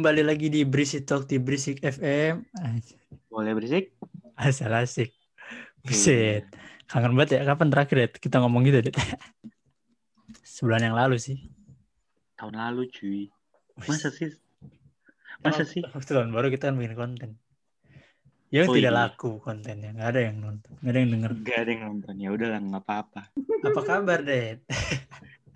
kembali lagi di Berisik Talk di Berisik FM. Boleh berisik? Asal asik. Buset. Kangen banget ya. Kapan terakhir ya kita ngomong gitu, Det? Sebulan yang lalu sih. Tahun lalu cuy. Masa sih? Masa sih? Waktu tahun baru kita kan bikin konten. Yang Oh, tidak iya. laku kontennya. Nggak ada yang nonton. Nggak ada yang denger. Gak ada yang nonton. Ya udahlah nggak apa-apa. Apa kabar, Det?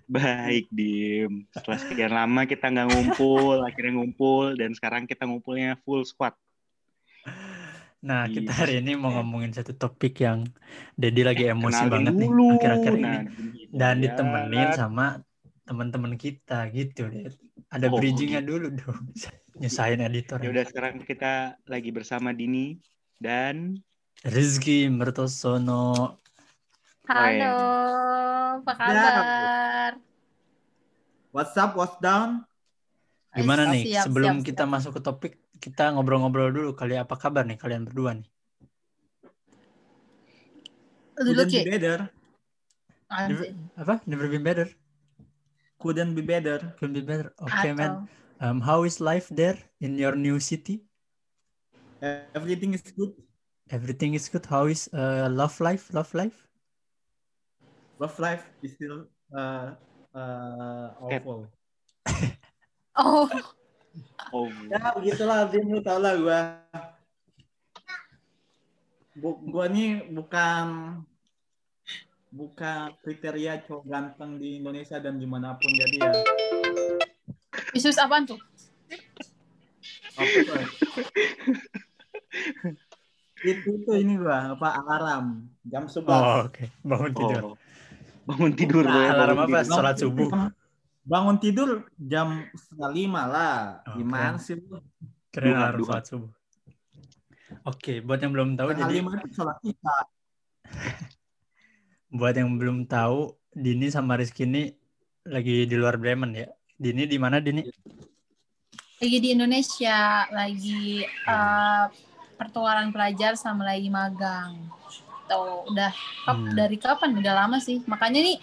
Baik, Dim. Setelah sekian lama kita nggak ngumpul, akhirnya ngumpul dan sekarang kita ngumpulnya full squad. Nah, Iya. kita hari ini mau ngomongin satu topik yang Dedi lagi emosi Kenalin banget nih dulu. akhir-akhir ini. Nah, Dan ya. ditemenin sama teman-teman kita gitu. Ada Oh, bridgingnya dulu dong. Nyusahin editor. Ya udah sekarang kita lagi bersama Dini dan Rizky Mertosono. Halo, apa kabar? What's up, what's down? Gimana nih siap, sebelum siap, kita siap. masuk ke topik kita ngobrol-ngobrol dulu kali apa kabar nih kalian berdua nih? Dulu Couldn't be better. Anjir. Apa? Never been better. Couldn't be better. Couldn't be better. Okay, Atau- man. Um, how is life there in your new city? Everything is good. Everything is good. How is uh, love life? Love life? Love life is still uh, uh, awful. Oh, oh, Ya begitulah, Dim lu tau lah gua. Bu, gua nih bukan bukan kriteria cowok ganteng di Indonesia dan di mana pun jadi ya. Yesus apaan tuh? Apa itu itu ini gua apa alarm jam 11 Oh, oke. Bangun tidur. oh. Bangun tidur. Nah, boleh, alarm bangun apa? tidur. Sholat subuh. bangun tidur jam setengah lima lah Oh, gimana sih lu Keren Duha, alarm sholat subuh. Oke, buat yang belum tahu setengah jadi lima itu sholat isya buat yang belum tahu Dini sama Rizky ini lagi di luar Bremen ya. Dini di mana Dini? Lagi di Indonesia, lagi pertukaran pelajar sama lagi magang. Tuh, udah Hmm. dari kapan? Udah lama sih. Makanya nih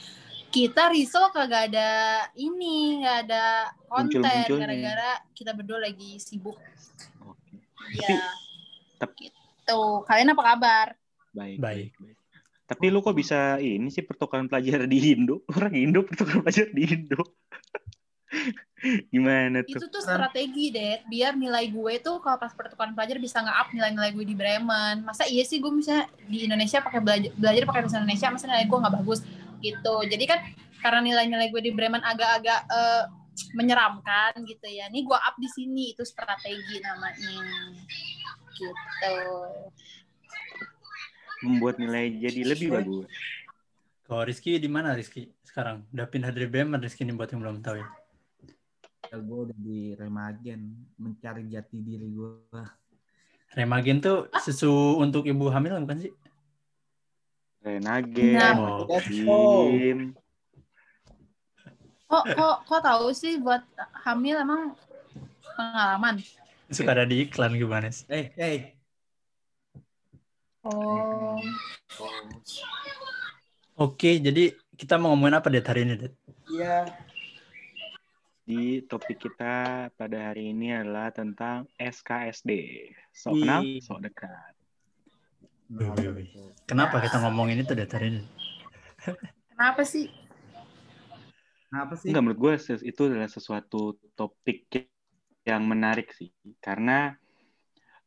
kita risau kagak ada ini, nggak ada konten gara-gara kita berdua lagi sibuk. Oke. Ya. Tapi- Gitu. Kalian apa kabar? Baik, baik. Tapi lu kok bisa ini sih pertukaran pelajar di Indo? Orang Indo pertukaran pelajar di Indo. Gimana tuh? Itu tuh strategi deh, biar nilai gue tuh kalau pas pertukaran pelajar bisa nge-up nilai-nilai gue di Bremen. Masa iya sih gue misalnya di Indonesia pakai belajar, belajar pakai bahasa Indonesia, masa nilai gue nggak bagus gitu. Jadi kan karena nilai-nilai gue di Bremen agak-agak eh, menyeramkan gitu ya. Ini gue up di sini itu strategi namanya. Gitu. Membuat nilai jadi lebih bagus. Kalau Rizky di mana Rizky sekarang? Udah pindah dari Bremen Rizky ini buat yang belum tahu ya. Ya gue udah di Remagen mencari jati diri gue Remagen tuh susu untuk ibu hamil bukan sih? Renagen, Nah. Oh. Kok kok kok tahu sih buat hamil emang pengalaman? suka ada di iklan gimana sih? eh eh Oh. Oke, jadi kita mau ngomongin apa Det hari ini, Det? iya Di topik kita pada hari ini adalah tentang SKSD. Sok kenal, sok dekat. Kenapa kita ngomongin itu ini? Kenapa sih? kenapa sih Enggak menurut gue itu adalah sesuatu topik yang menarik sih. Karena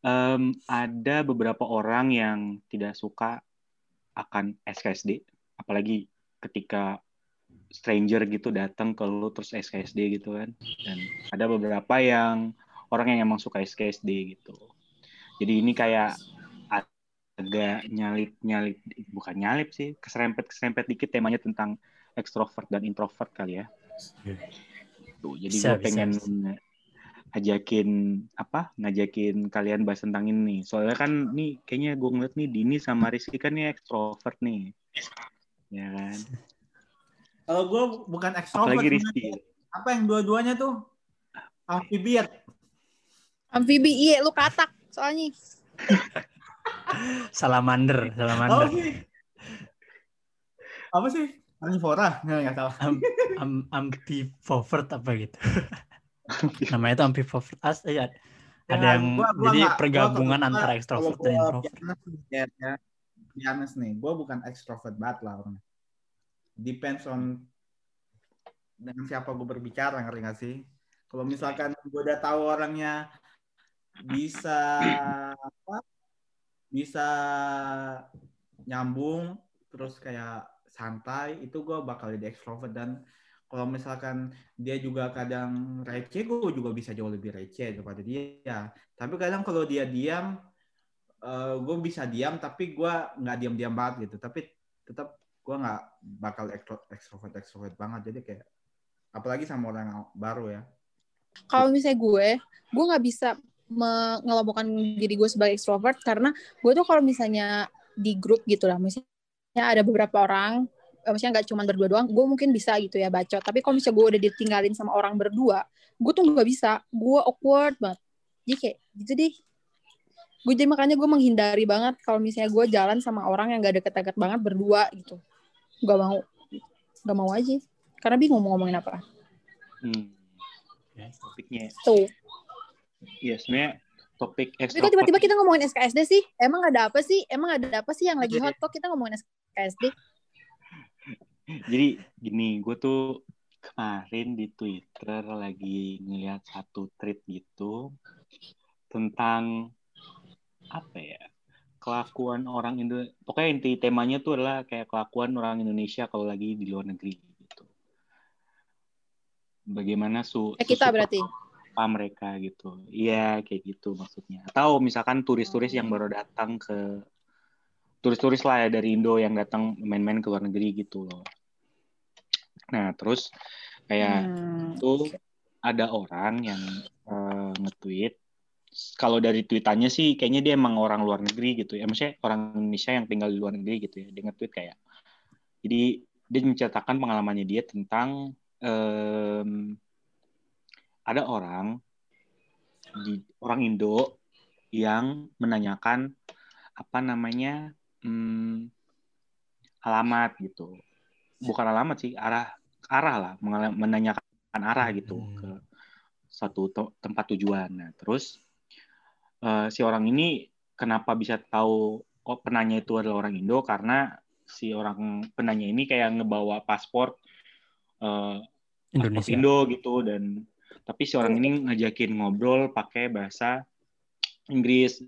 em, ada beberapa orang yang tidak suka akan SKSD. Apalagi ketika stranger gitu datang ke lu terus SKSD gitu kan. Dan ada beberapa yang orang yang emang suka SKSD gitu. Jadi ini kayak agak nyalip-nyalip, bukan nyalip sih, keserempet-keserempet dikit temanya tentang ekstrovert dan introvert kali ya. Iya. Tuh, jadi gue pengen bisa. ngajakin apa? Ngajakin kalian bahas tentang ini. Soalnya kan nih kayaknya gue ngeliat nih Dini sama Rizky kan nih ekstrovert nih. Ya kan? kalau gue bukan ekstrovert Apalagi sebenarnya. Rizky. apa yang dua-duanya tuh amfibiat Amfibi iya lu katak soalnya. Salamander, salamander. sih apa sih karnivora nggak nggak salah Am, am, apa gitu. namanya itu ambivert as ya ada Ya, yang gua- gua jadi nggak- pergabungan gua- antara ekstrovert gua dan introvert nih, ya, ya. Honest nih, gue bukan extrovert banget lah orangnya. Depends on dengan siapa gue berbicara, ngerti gak sih? Kalau misalkan gue udah tahu orangnya bisa apa? Bisa nyambung, terus kayak santai, itu gue bakal jadi extrovert dan kalau misalkan dia juga kadang receh, gue juga bisa jauh lebih receh daripada dia. Tapi kadang kalau dia diam, gue bisa diam tapi gue nggak diam-diam banget gitu. Tapi tetap gue nggak bakal ekstro- extrovert extrovert banget. Jadi kayak apalagi sama orang baru ya. kalau misalnya gue gue nggak bisa mengelompokkan diri gue sebagai extrovert karena gue tuh kalau misalnya di grup gitu lah misalnya ada beberapa orang eh, maksudnya nggak cuma berdua doang gue mungkin bisa gitu ya bacot. Tapi kalau misalnya gue udah ditinggalin sama orang berdua gue tuh nggak bisa. Gue awkward banget. Jadi kayak gitu deh. Gue jadi makanya gue menghindari banget kalau misalnya gue jalan sama orang yang gak deket-deket banget berdua gitu nggak mau nggak mau aja karena bingung mau ngomongin apa Hmm. Ya, topiknya. tuh Iya, sebenarnya topik Tapi kok tiba-tiba kita ngomongin SKSD sih? Emang ada apa sih? Emang ada apa sih yang lagi hot kok kita ngomongin SKSD? Jadi gini, gue tuh kemarin di Twitter lagi ngeliat satu tweet gitu tentang ya kelakuan orang Indo pokoknya inti temanya tuh adalah kayak kelakuan orang Indonesia kalau lagi di luar negeri gitu. Bagaimana su Eh, kita berarti. apa mereka gitu. Iya kayak gitu maksudnya. Atau misalkan turis-turis yang baru datang ke turis-turis lah ya dari Indo yang datang main-main ke luar negeri gitu loh. Nah terus kayak Hmm. itu ada orang yang eh, nge-tweet kalau dari tweetannya sih kayaknya dia emang orang luar negeri gitu ya. Maksudnya orang Indonesia yang tinggal di luar negeri gitu ya. Dia nge-tweet kayak jadi dia menceritakan pengalamannya dia tentang em, ada orang di orang Indo yang menanyakan apa namanya hmm, alamat gitu. Bukan alamat sih arah arah lah menanyakan arah gitu Hmm. ke satu tempat tujuan. Nah terus eh, si orang ini kenapa bisa tahu oh penanya itu adalah orang Indo? Karena si orang penanya ini kayak ngebawa paspor paspor Indonesia. Indo gitu. Dan tapi si orang ini ngajakin ngobrol pakai bahasa Inggris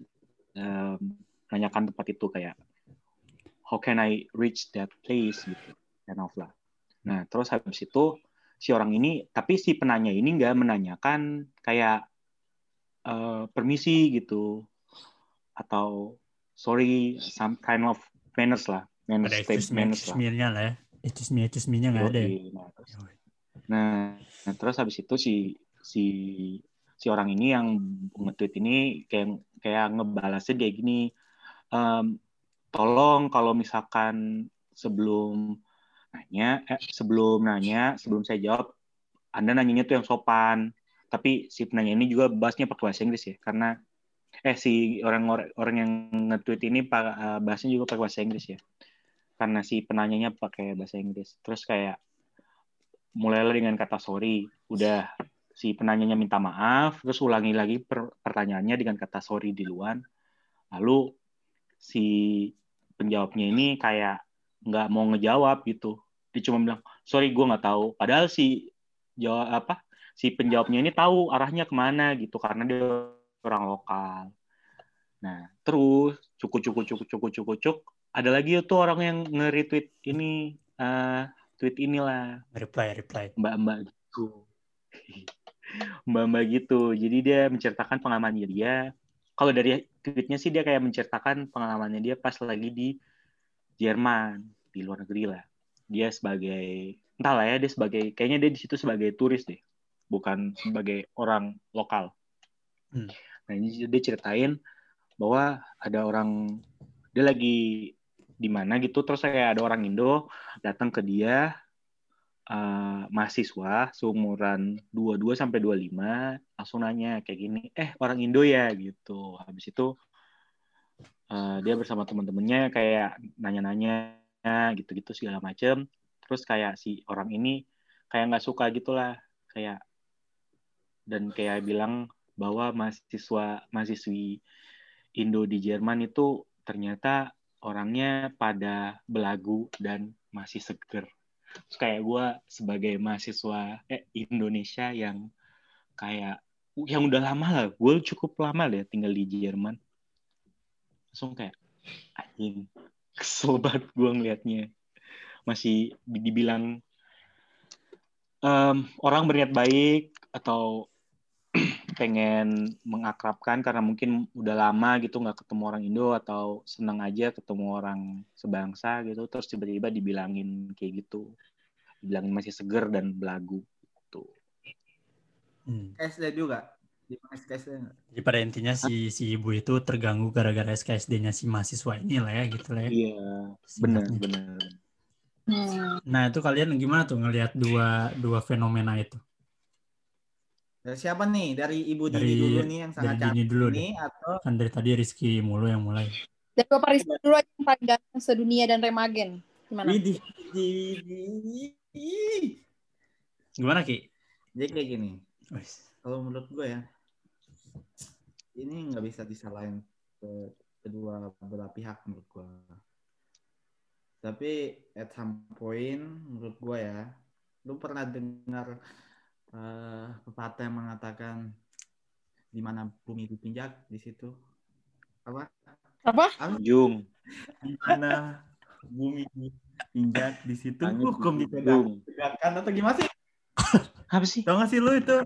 em, nanyakan tempat itu kayak how can I reach that place? gitu kind of lah. Nah terus habis itu si orang ini tapi si penanya ini nggak menanyakan kayak eh, permisi gitu. Atau sorry some kind of manners lah. Manners ada me manners lah. ya excuse me excuse me-nya nggak ada ya. Nah, terus. Nah, nah, terus habis itu si si si orang ini yang nge-tweet ini kayak kayak ngebalasnya kayak gini, "Em, tolong kalau misalkan sebelum nanya, eh, sebelum nanya, sebelum saya jawab, Anda nanyanya tuh yang sopan. Tapi si penanya ini juga bahasnya pakai bahasa Inggris ya, karena eh si orang orang yang nge-tweet ini pa- eh, bahasnya juga pakai bahasa Inggris ya. Karena si penanyanya pakai bahasa Inggris. Terus kayak mulailah dengan kata sorry. Udah si penanyanya minta maaf, terus ulangi lagi per- pertanyaannya dengan kata sorry di luar. Lalu si penjawabnya ini kayak nggak mau ngejawab gitu. Dia cuma bilang, sorry gue nggak tahu. Padahal si jawab apa? Si penjawabnya ini tahu arahnya ke mana gitu karena dia orang lokal. Nah, terus cukup cukup cukup cukup cukup cukup ada lagi tuh orang yang nge-retweet ini eh tweet inilah reply reply mbak-mbak gitu. Mbak-mbak gitu. Jadi dia menceritakan pengalamannya dia. Kalau dari tweetnya sih dia kayak menceritakan pengalamannya dia pas lagi di Jerman, di luar negeri lah. Dia sebagai entahlah ya dia sebagai kayaknya dia di situ sebagai turis deh, bukan sebagai orang lokal. Hmm. Nah, ini dia ceritain bahwa ada orang dia lagi di mana gitu terus kayak ada orang Indo datang ke dia eh, mahasiswa seumuran 22 sampai 25 langsung nanya kayak gini, "Eh, orang Indo ya?" gitu. Habis itu eh, dia bersama teman-temannya kayak nanya-nanya gitu-gitu segala macem. Terus kayak si orang ini kayak nggak suka gitulah, kayak dan kayak bilang bahwa mahasiswa mahasiswi Indo di Jerman itu ternyata orangnya pada belagu dan masih seger. Terus kayak gue sebagai mahasiswa eh, Indonesia yang kayak yang udah lama lah, gue cukup lama deh tinggal di Jerman. Langsung kayak anjing kesel banget gue ngeliatnya. Masih dibilang um, orang berniat baik atau pengen mengakrabkan karena mungkin udah lama gitu nggak ketemu orang Indo atau seneng aja ketemu orang sebangsa gitu terus tiba-tiba dibilangin kayak gitu. Dibilangin masih seger dan belagu tuh hmm. SD juga? Di SKSD jadi pada intinya si si ibu itu terganggu gara-gara SKSD-nya si mahasiswa ini lah ya gitu lah ya. Iya benar benar. Hmm. nah itu kalian gimana tuh ngelihat dua dua fenomena itu dari siapa nih? Dari Ibu dari, Dini dulu nih yang sangat cantik dulu nih atau kan dari tadi Rizky mulu yang mulai. Dari Bapak Rizky dulu aja yang paling ganteng sedunia dan Remagen. Gimana? Widih. Gimana Ki? Jadi kayak gini. Kalau menurut gue ya, ini nggak bisa disalahin ke kedua belah pihak menurut gue. Tapi at some point menurut gue ya, lu pernah dengar uh, pepatah yang mengatakan di mana bumi dipinjak di situ. Apa? Apa? Jung di mana bumi dipinjak di situ hukum dipegang atau gimana sih? Apa sih? Tau gak sih lu itu?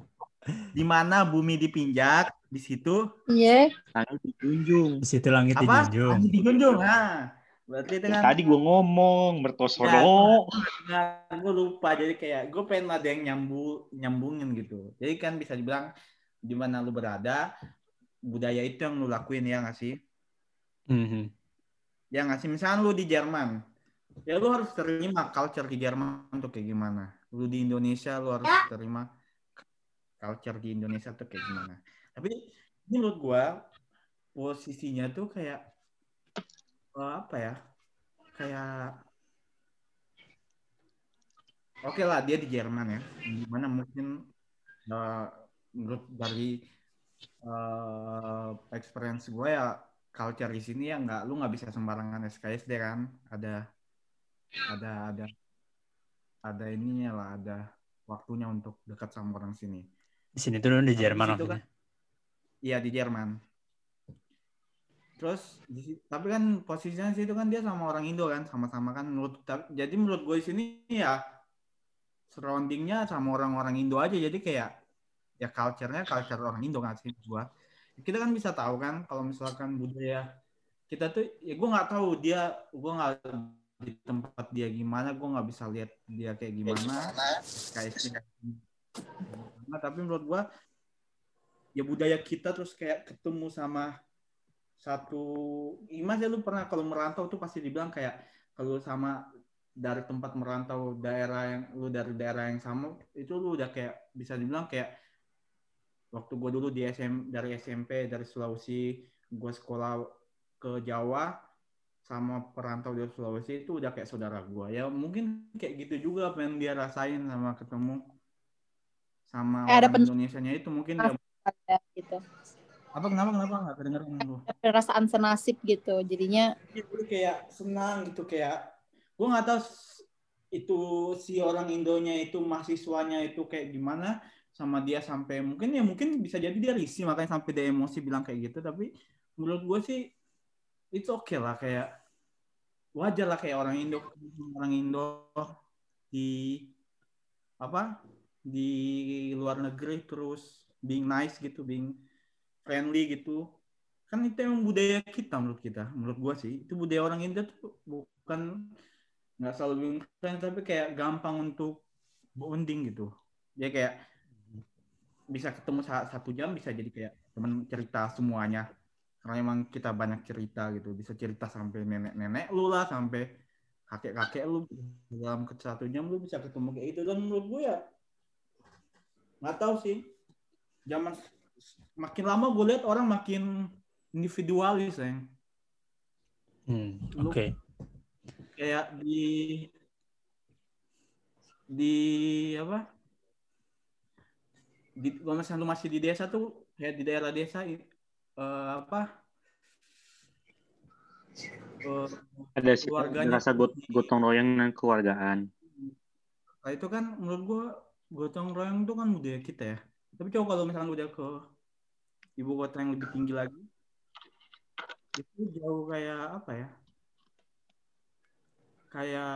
Di mana bumi dipinjak di situ? Iya. Yeah. langit dijunjung di situ langit apa? dijunjung langit dijunjung ah Berarti dengan tadi gue ngomong bertosono. Ya, nah, gue lupa jadi kayak gue pengen ada yang nyambu nyambungin gitu. Jadi kan bisa dibilang di mana lu berada budaya itu yang lu lakuin ya nggak sih? Mm-hmm. Ya nggak sih? Misalnya lu di Jerman, ya lu harus terima culture di Jerman tuh kayak gimana. Lu di Indonesia lu harus terima culture di Indonesia tuh kayak gimana. Tapi ini menurut gue posisinya tuh kayak apa ya kayak oke okay lah dia di Jerman ya. Di mana mungkin uh, menurut dari uh, experience gue ya culture di sini ya nggak lu nggak bisa sembarangan SKSD kan? Ada ada ada ada ininya lah ada waktunya untuk dekat sama orang sini. Di sini tuh di Jerman kan iya di Jerman Terus tapi kan posisinya situ kan dia sama orang Indo kan sama-sama kan menurut jadi menurut gue di sini ya surroundingnya sama orang-orang Indo aja. Jadi kayak ya culture-nya culture orang Indo kan sih gue. Kita kan bisa tahu kan kalau misalkan budaya kita tuh ya gue nggak tahu dia gue nggak di tempat dia gimana gue nggak bisa lihat dia kayak gimana. kayak nah, tapi menurut gue ya budaya kita terus kayak ketemu sama satu Imas ya lu pernah kalau merantau tuh pasti dibilang kayak kalau sama dari tempat merantau daerah yang lu dari daerah yang sama itu lu udah kayak bisa dibilang kayak waktu gue dulu di SM dari SMP dari Sulawesi gue sekolah ke Jawa sama perantau di Sulawesi itu udah kayak saudara gue ya mungkin kayak gitu juga yang dia rasain sama ketemu sama eh, orang Indonesia nya itu mungkin dia gitu apa kenapa kenapa? Nggak kedengeran lu. Perasaan senasib gitu jadinya itu kayak senang gitu kayak gue nggak tahu itu si orang Indonya itu mahasiswanya itu kayak gimana sama dia sampai mungkin ya mungkin bisa jadi dia risih makanya sampai dia emosi bilang kayak gitu tapi menurut gue sih itu oke okay lah kayak wajar lah kayak orang Indo orang Indo di apa di luar negeri terus being nice gitu being friendly gitu. Kan itu emang budaya kita menurut kita menurut gua sih. Itu budaya orang India tuh bukan nggak selalu being tapi kayak gampang untuk bonding gitu. Dia kayak bisa ketemu saat satu jam bisa jadi kayak teman cerita semuanya. Karena emang kita banyak cerita gitu. Bisa cerita sampai nenek-nenek lu lah sampai kakek-kakek lu. Dalam satu jam lu bisa ketemu kayak itu dan menurut gue ya nggak tahu sih. Zaman makin lama gue lihat orang makin individualis ya. Hmm, Oke. Okay. Kayak di di apa? di, kalau misalnya lu masih di desa tuh kayak di daerah desa eh, apa eh, Ada sih Keluarganya rasa got- gotong royong dan keluargaan. Nah, itu kan menurut gua gotong royong itu kan budaya kita ya. Tapi coba kalau misalnya udah ke ibu kota yang lebih tinggi lagi, itu jauh kayak apa ya? Kayak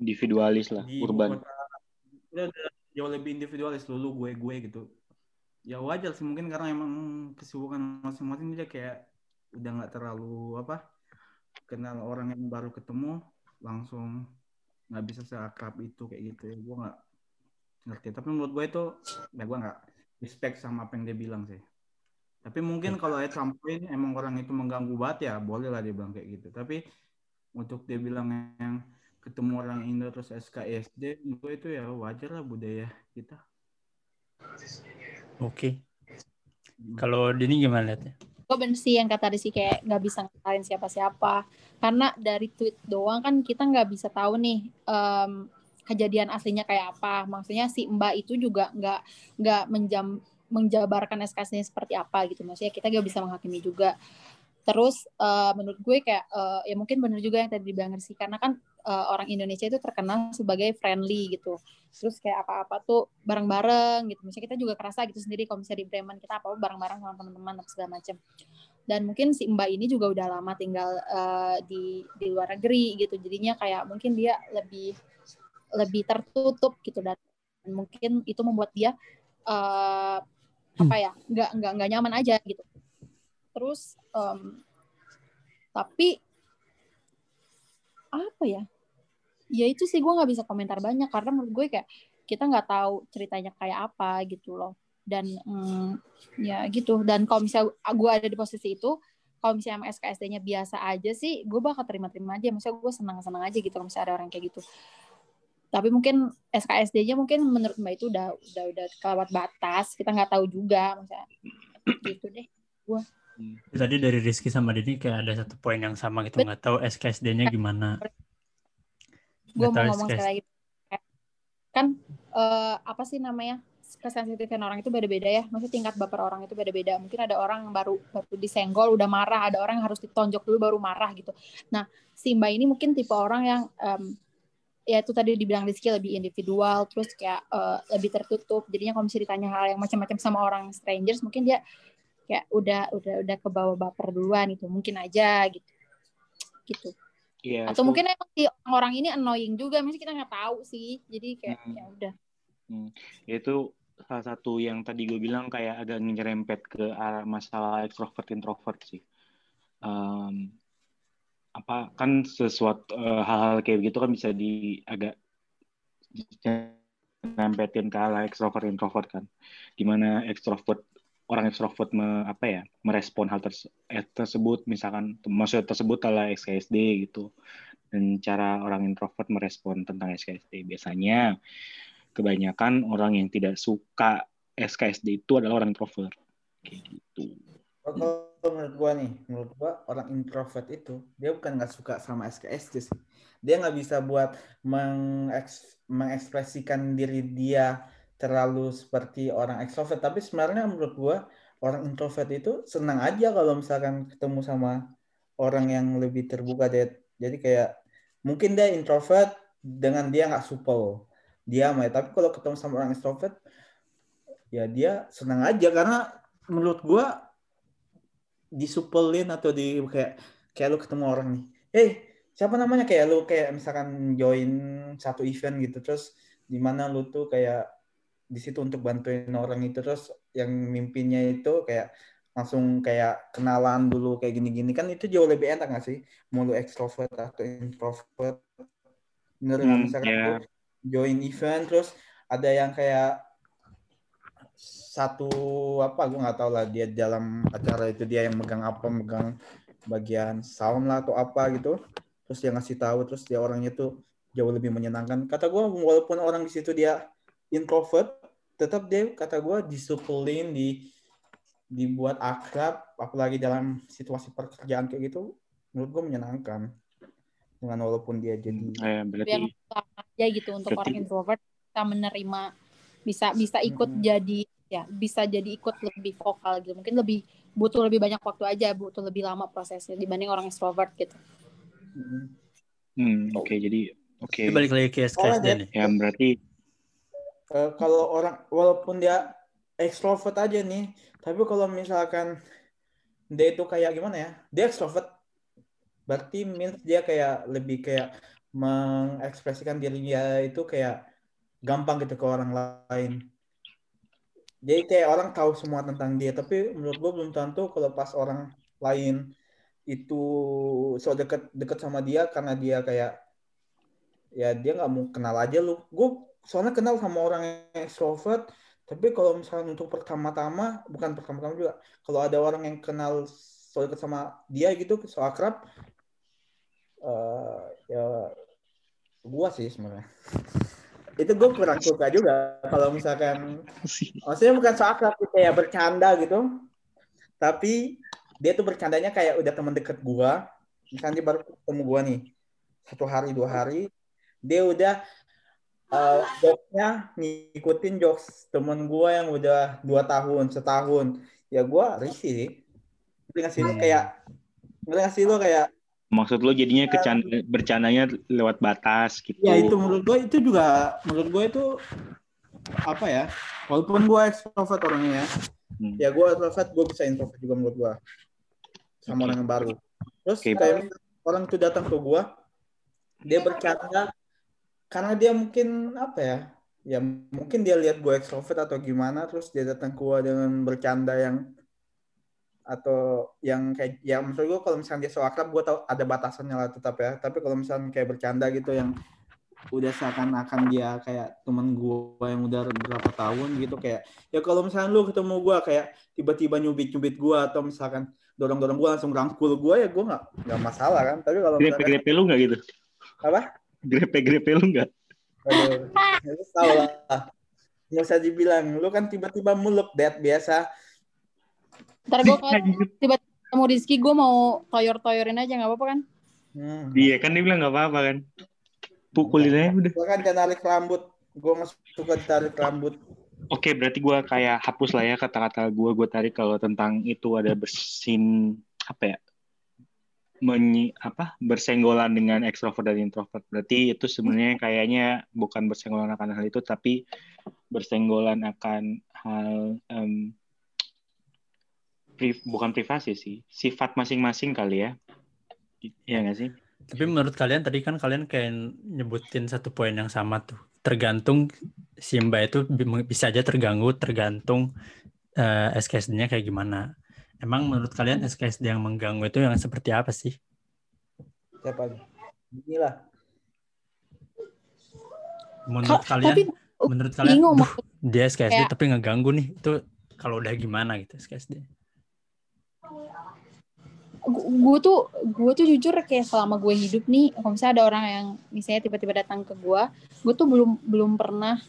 Individualis lah, di urban. kota udah, udah jauh lebih individualis dulu gue gue gitu. Ya wajar sih mungkin karena emang kesibukan masing-masing dia kayak udah nggak terlalu apa kenal orang yang baru ketemu langsung nggak bisa seakrab itu kayak gitu ya gue nggak ngerti tapi menurut gue itu ya gue nggak respect sama apa yang dia bilang sih. Tapi mungkin kalau at some point emang orang itu mengganggu banget ya boleh lah dia bilang kayak gitu. Tapi untuk dia bilang yang ketemu orang Indo terus SKSD gue itu ya wajar lah budaya kita. Oke. Kalau Dini gimana lihatnya? gue bener sih yang kata Rizky kayak nggak bisa ngakalin siapa-siapa. Karena dari tweet doang kan kita nggak bisa tahu nih em, kejadian aslinya kayak apa. Maksudnya si Mbak itu juga nggak nggak menjam menjabarkan SKS-nya seperti apa gitu. Maksudnya kita nggak bisa menghakimi juga. Terus eh, menurut gue kayak eh, ya mungkin bener juga yang tadi dibilang Rizky karena kan eh, orang Indonesia itu terkenal sebagai friendly gitu. Terus kayak apa-apa tuh bareng-bareng gitu. Misalnya kita juga kerasa gitu sendiri kalau misalnya di Bremen kita apa bareng-bareng sama teman-teman atau segala macam dan mungkin si Mbak ini juga udah lama tinggal eh, di di luar negeri gitu. Jadinya kayak mungkin dia lebih lebih tertutup gitu dan mungkin itu membuat dia eh, apa ya nggak nggak nggak nyaman aja gitu. Terus em, tapi apa ya ya itu sih gue nggak bisa komentar banyak karena menurut gue kayak kita nggak tahu ceritanya kayak apa gitu loh. Dan mm, ya gitu dan kalau misalnya gue ada di posisi itu kalau misalnya SKSD-nya biasa aja sih gue bakal terima-terima aja. Maksudnya gue senang-senang aja gitu kalau misalnya ada orang kayak gitu tapi mungkin SKSD-nya mungkin menurut mbak itu udah udah udah kelewat batas. Kita nggak tahu juga maksudnya gitu deh Tadi dari Rizky sama Dini kayak ada satu poin yang sama gitu. Nggak tahu SKSD-nya gimana. gue mau ngomong sekali lagi. Kan eh, apa sih namanya? Kesensitifan orang itu beda-beda ya. Maksudnya tingkat baper orang itu beda-beda. Mungkin ada orang yang baru baru disenggol udah marah. Ada orang yang harus ditonjok dulu baru marah gitu. Nah si mbak ini mungkin tipe orang yang em, ya itu tadi dibilang Rizky lebih individual terus kayak eh, lebih tertutup. Jadinya kalau misalnya ditanya hal yang macam-macam sama orang strangers mungkin dia kayak udah udah udah ke bawah baper duluan itu mungkin aja gitu. Gitu. Iya, atau itu- mungkin emang si orang ini annoying juga. Mesti kita nggak tahu sih. Jadi kayak Hmm. ya udah. Itu salah satu yang tadi gue bilang kayak agak nyerempet ke arah masalah ekstrovert introvert sih. Em, apa kan sesuatu eh, hal-hal kayak begitu kan bisa di agak nyerempetin ke arah ekstrovert introvert kan. Di mana ekstrovert orang ekstrovert me, apa ya merespon hal terse- eh, tersebut. Misalkan maksud tersebut adalah SKSD gitu. Dan cara orang introvert merespon tentang SKSD biasanya kebanyakan orang yang tidak suka SKSD itu adalah orang introvert. Kayak gitu menurut gua nih, menurut gua orang introvert itu dia bukan nggak suka sama SKSD sih. Dia nggak bisa buat mengeks- mengekspresikan diri dia terlalu seperti orang ekstrovert. Tapi sebenarnya menurut gua orang introvert itu senang aja kalau misalkan ketemu sama orang yang lebih terbuka deh. Jadi kayak mungkin dia introvert dengan dia nggak supel, diam ya. Tapi kalau ketemu sama orang extrovert, ya dia senang aja karena menurut gua disupelin atau di kayak kayak lu ketemu orang nih, hey siapa namanya? Kayak lu kayak misalkan join satu event gitu terus di mana lu tuh kayak di situ untuk bantuin orang itu terus yang mimpinya itu kayak langsung kayak kenalan dulu kayak gini-gini. Kan itu jauh lebih enak gak sih? Mau lu extrovert atau introvert. Bener Hmm, misalkan lu join event terus ada yang kayak satu apa gue nggak tahu lah dia dalam acara itu dia yang megang apa megang bagian sound lah atau apa gitu. Terus dia ngasih tahu terus dia orangnya tuh jauh lebih menyenangkan. Kata gue walaupun orang di situ dia introvert tetap dia kata gue disupelin di dibuat akrab apalagi dalam situasi pekerjaan kayak gitu menurut gue menyenangkan. Dengan walaupun dia jadi eh, berarti aja gitu untuk Berarti- orang introvert kita menerima bisa bisa ikut Mm-mm. jadi ya bisa jadi ikut lebih vokal gitu mungkin lebih butuh lebih banyak waktu aja butuh lebih lama prosesnya dibanding orang extrovert gitu Mm-mm. Hmm, oke jadi oke. Ini balik lagi ke dia- nih. Ya berarti Eh, kalau orang walaupun dia ekstrovert aja nih, tapi kalau misalkan dia itu kayak gimana ya? Dia ekstrovert, berarti means dia kayak lebih kayak mengekspresikan diri dia itu kayak gampang gitu ke orang lain. Jadi kayak orang tahu semua tentang dia, tapi menurut gue belum tentu kalau pas orang lain itu so deket deket sama dia karena dia kayak ya dia nggak mau kenal aja lu. Gue soalnya kenal sama orang yang extrovert, tapi kalau misalnya untuk pertama-tama, bukan pertama-tama juga, kalau ada orang yang kenal so deket sama dia gitu, so akrab, eh, ya gua sih sebenarnya. Itu gue kurang suka juga kalau misalkan maksudnya bukan so akrab kayak bercanda gitu. Tapi dia tuh bercandanya kayak udah temen deket gua. Misalnya dia baru ketemu gua nih satu hari dua hari dia udah uh, jokesnya ngikutin jokes temen gua yang udah dua tahun setahun. Ya gua risih sih. Ngerti nggak sih lu? Hmm. kayak ngerti nggak sih lu? Kayak maksud lo jadinya kecanda, bercandanya lewat batas gitu. ya itu menurut gue itu juga menurut gue itu apa ya walaupun gue extrovert orangnya ya Hmm. ya gue extrovert gue bisa introvert juga menurut gue sama orang yang baru terus Oke. kayak orang itu datang ke gue dia bercanda karena dia mungkin apa ya ya mungkin dia lihat gue extrovert atau gimana terus dia datang ke gue dengan bercanda yang atau yang kayak ya maksud gue kalau misalnya dia so akrab gue tau ada batasannya lah tetap ya. Tapi kalau misalnya kayak bercanda gitu yang udah seakan-akan dia kayak temen gue yang udah berapa tahun gitu kayak ya kalau misalnya lu ketemu gue kayak tiba-tiba nyubit-nyubit gue atau misalkan dorong-dorong gue langsung rangkul gue ya gue nggak nggak masalah kan. Tapi kalau misalkan Grepe-grepe lu nggak gitu? apa? Grepe-grepe lu nggak? Aduh, ya tahu lah. Nggak usah dibilang. Lu kan tiba-tiba muluk dat biasa ntar gue tiba-tiba ketemu Rizky gue mau toyor-toyorin aja nggak apa-apa kan hmm. Iya kan dia bilang nggak apa-apa kan. Pukulin aja udah. gue kan dia narik rambut gue nggak suka ditarik rambut Oke, berarti gua kayak hapus lah ya kata-kata gua Gue tarik kalau tentang itu ada bersin apa ya? Menyi, apa bersenggolan dengan ekstrovert dan introvert. Berarti itu sebenarnya kayaknya bukan bersenggolan akan hal itu, tapi bersenggolan akan hal em, pri- bukan privasi sih, sifat masing-masing kali ya. Iya nggak sih? Tapi menurut kalian tadi kan kalian kayak nyebutin satu poin yang sama tuh. Tergantung si Mbak itu bi- bisa aja terganggu tergantung eh, SKSD-nya kayak gimana. Emang menurut kalian SKSD yang mengganggu itu yang seperti apa sih? siapa nih inilah Menurut Ka- kalian, tapi menurut kalian, bingung duh, dia SKSD kayak- tapi ngeganggu nih. Itu kalau udah gimana gitu SKSD? Gue tuh gue tuh jujur kayak selama gue hidup nih kalau misalnya ada orang yang misalnya tiba-tiba datang ke gue gue tuh belum belum pernah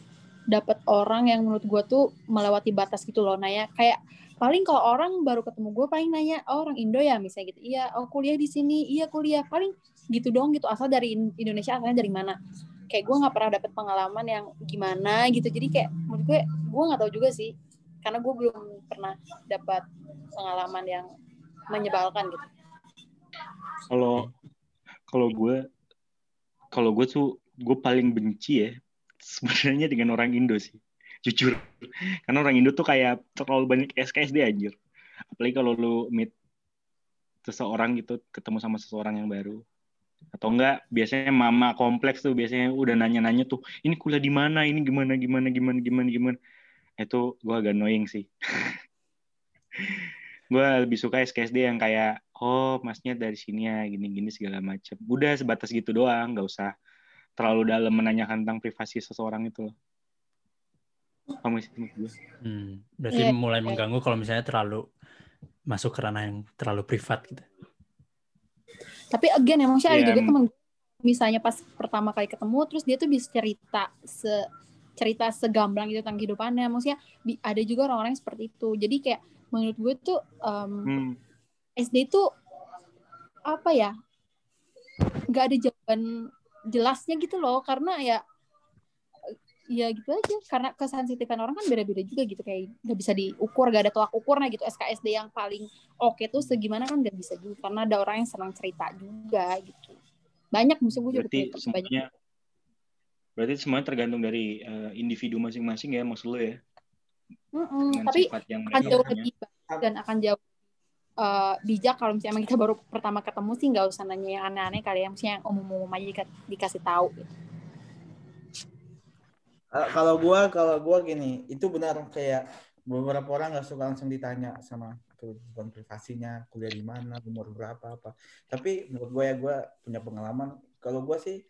dapat orang yang menurut gue tuh melewati batas gitu loh nanya. Kayak paling kalau orang baru ketemu gue paling nanya oh orang Indo ya? Misalnya gitu. Iya oh kuliah di sini. Iya kuliah. Paling gitu dong gitu asal dari In- Indonesia asalnya dari mana. Kayak gue nggak pernah dapet pengalaman yang gimana gitu. Jadi kayak menurut gue gue nggak tahu juga sih karena gue belum pernah dapat pengalaman yang menyebalkan gitu? Kalau kalau gue kalau gue tuh gue paling benci ya sebenarnya dengan orang Indo sih. Jujur. Karena orang Indo tuh kayak terlalu banyak SKSD anjir. Apalagi kalau lu meet seseorang gitu ketemu sama seseorang yang baru. Atau enggak biasanya mama kompleks tuh biasanya udah nanya-nanya tuh ini kuliah di mana? Ini gimana gimana gimana gimana gimana itu gue agak annoying sih. Gue lebih suka SKSD yang kayak oh masnya dari sini ya gini-gini segala macam udah sebatas gitu doang nggak usah terlalu dalam menanyakan tentang privasi seseorang itu loh. Kamu gue Hmm, berarti Iya, mulai mengganggu kalau misalnya terlalu masuk ke ranah yang terlalu privat gitu. tapi again emang sih ada Iya, juga em- temen misalnya pas pertama kali ketemu terus dia tuh bisa cerita se cerita segamblang gitu tentang kehidupannya. Maksudnya bi- ada juga orang-orang yang seperti itu. Jadi kayak menurut gue tuh em, hmm. SD tuh apa ya nggak ada jawaban jelasnya gitu loh. Karena ya ya gitu aja. Karena kesensitifan orang kan beda-beda juga gitu. Kayak nggak bisa diukur gak ada tolak ukurnya gitu. SKSD yang paling oke tuh segimana kan nggak bisa juga. Karena ada orang yang senang cerita juga gitu. Banyak musuh gue juga Berarti banyak berarti semuanya tergantung dari eh, individu masing-masing ya maksud lo ya. Mm-mm, Dengan tapi yang akan jauh punya. lebih baik dan akan jauh eh, bijak kalau misalnya kita baru pertama ketemu sih nggak usah nanya yang aneh-aneh kali ya maksudnya yang umum-umum aja dika- dikasih tahu gitu. Eh, kalau gua kalau gua gini itu benar kayak beberapa orang nggak suka langsung ditanya sama kehidupan privasinya kuliah di mana umur berapa apa tapi menurut gua ya gua punya pengalaman kalau gua sih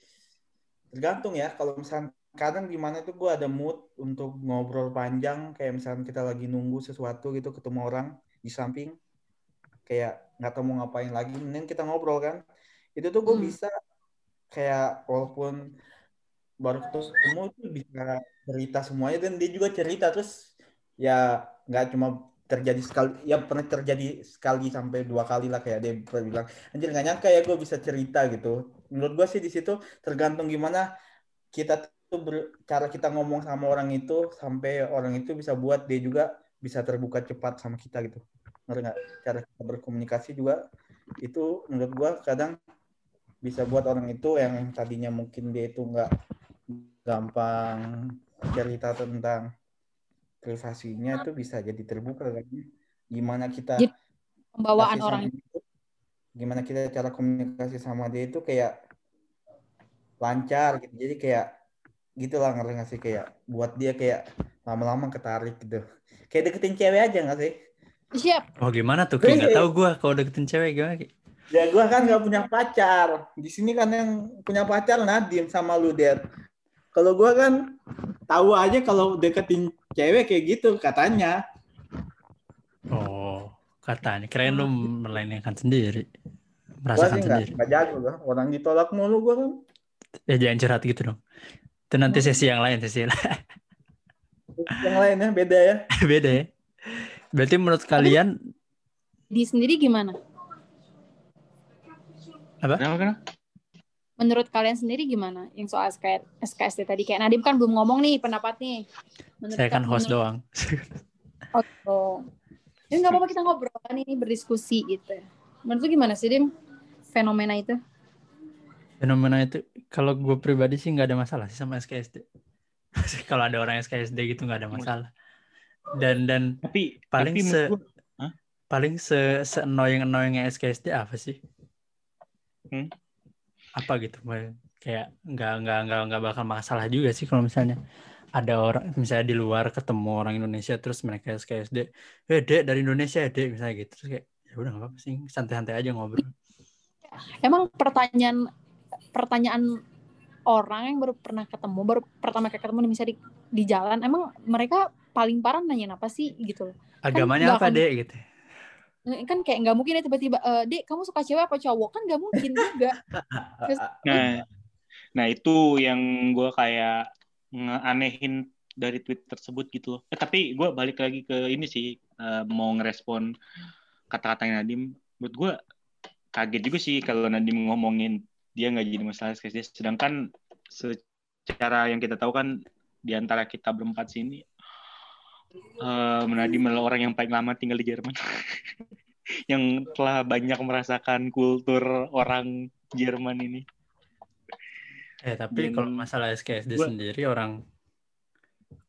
tergantung ya kalau misalnya kadang gimana tuh gua ada mood untuk ngobrol panjang kayak misalnya kita lagi nunggu sesuatu gitu ketemu orang di samping kayak nggak tahu mau ngapain lagi mending kita ngobrol kan itu tuh gue Hmm. bisa kayak walaupun baru ketemu tuh bisa cerita semuanya dan dia juga cerita terus ya nggak cuma terjadi sekali ya pernah terjadi sekali sampai dua kali lah kayak dia pernah bilang anjir nggak nyangka ya gue bisa cerita gitu menurut gue sih di situ tergantung gimana kita tuh ber- cara kita ngomong sama orang itu sampai orang itu bisa buat dia juga bisa terbuka cepat sama kita gitu. Ngerti nggak? Cara kita berkomunikasi juga itu menurut gua kadang bisa buat orang itu yang tadinya mungkin dia itu nggak gampang cerita tentang privasinya itu bisa jadi terbuka kan. Gimana kita Pembawaan orang dia, gimana kita cara komunikasi sama dia itu kayak lancar gitu jadi kayak gitulah ngerti nggak sih kayak buat dia kayak lama-lama ketarik gitu kayak deketin cewek aja nggak sih siap Oh gimana tuh? Kayak nggak Iya. tahu gue kalau deketin cewek gimana. Ki? Ya gua kan nggak punya pacar. Di sini kan yang punya pacar Nadim sama lu Der. Kalau gua kan tahu aja kalau deketin cewek kayak gitu katanya. Katanya. Kirain lu melainkan sendiri. Gua Merasakan sih nggak sendiri. nggak jago gua. Orang ditolak mulu gua kan. Ya jangan curhat gitu dong. Itu nanti sesi yang lain, sesi yang lain. Yang lainnya beda ya. Beda ya. Berarti menurut kalian di sendiri gimana Kenapa kenapa? menurut kalian sendiri gimana yang soal SK, SKSD tadi kayak Nadim kan belum ngomong nih pendapat nih Menurut saya kan host nih- doang. Oh, oh. Ya nggak apa-apa kita ngobrol kan ini berdiskusi gitu. Menurut lu gimana sih Dim fenomena itu? Fenomena itu kalau gue pribadi sih nggak ada masalah sih sama SKSD. kalau ada orang SKSD gitu nggak ada masalah. Dan dan Tapi paling tapi se paling se, se annoying annoyingnya SKSD apa sih? Hmm? Apa gitu? Kayak nggak nggak nggak nggak bakal masalah juga sih kalau misalnya ada orang misalnya di luar ketemu orang Indonesia terus mereka SKSD, eh dek dari Indonesia ya dek misalnya gitu terus kayak ya udah nggak apa-apa sih santai-santai aja ngobrol. Emang pertanyaan pertanyaan orang yang baru pernah ketemu, baru pertama kali ketemu misalnya di, di jalan, emang mereka paling parah nanyain apa sih gitu loh. Agamanya nggak apa akan- dek gitu? Kan kayak nggak mungkin ya tiba-tiba, "Eh, Dek, kamu suka cewek apa cowok? Kan nggak mungkin juga. Nah, nah itu yang gue kayak ngeanehin dari tweet tersebut gitu loh. Eh, tapi gue balik lagi ke ini sih eh, mau ngerespon kata-katanya Nadim. Menurut gue kaget juga sih kalau Nadim ngomongin dia nggak jadi masalah SKSD. Sedangkan secara yang kita tahu kan di antara kita berempat sini eh Nadim adalah orang yang paling lama tinggal di Jerman. yang telah banyak merasakan kultur orang Jerman ini. Eh tapi Dan kalau masalah SKSD gua- sendiri orang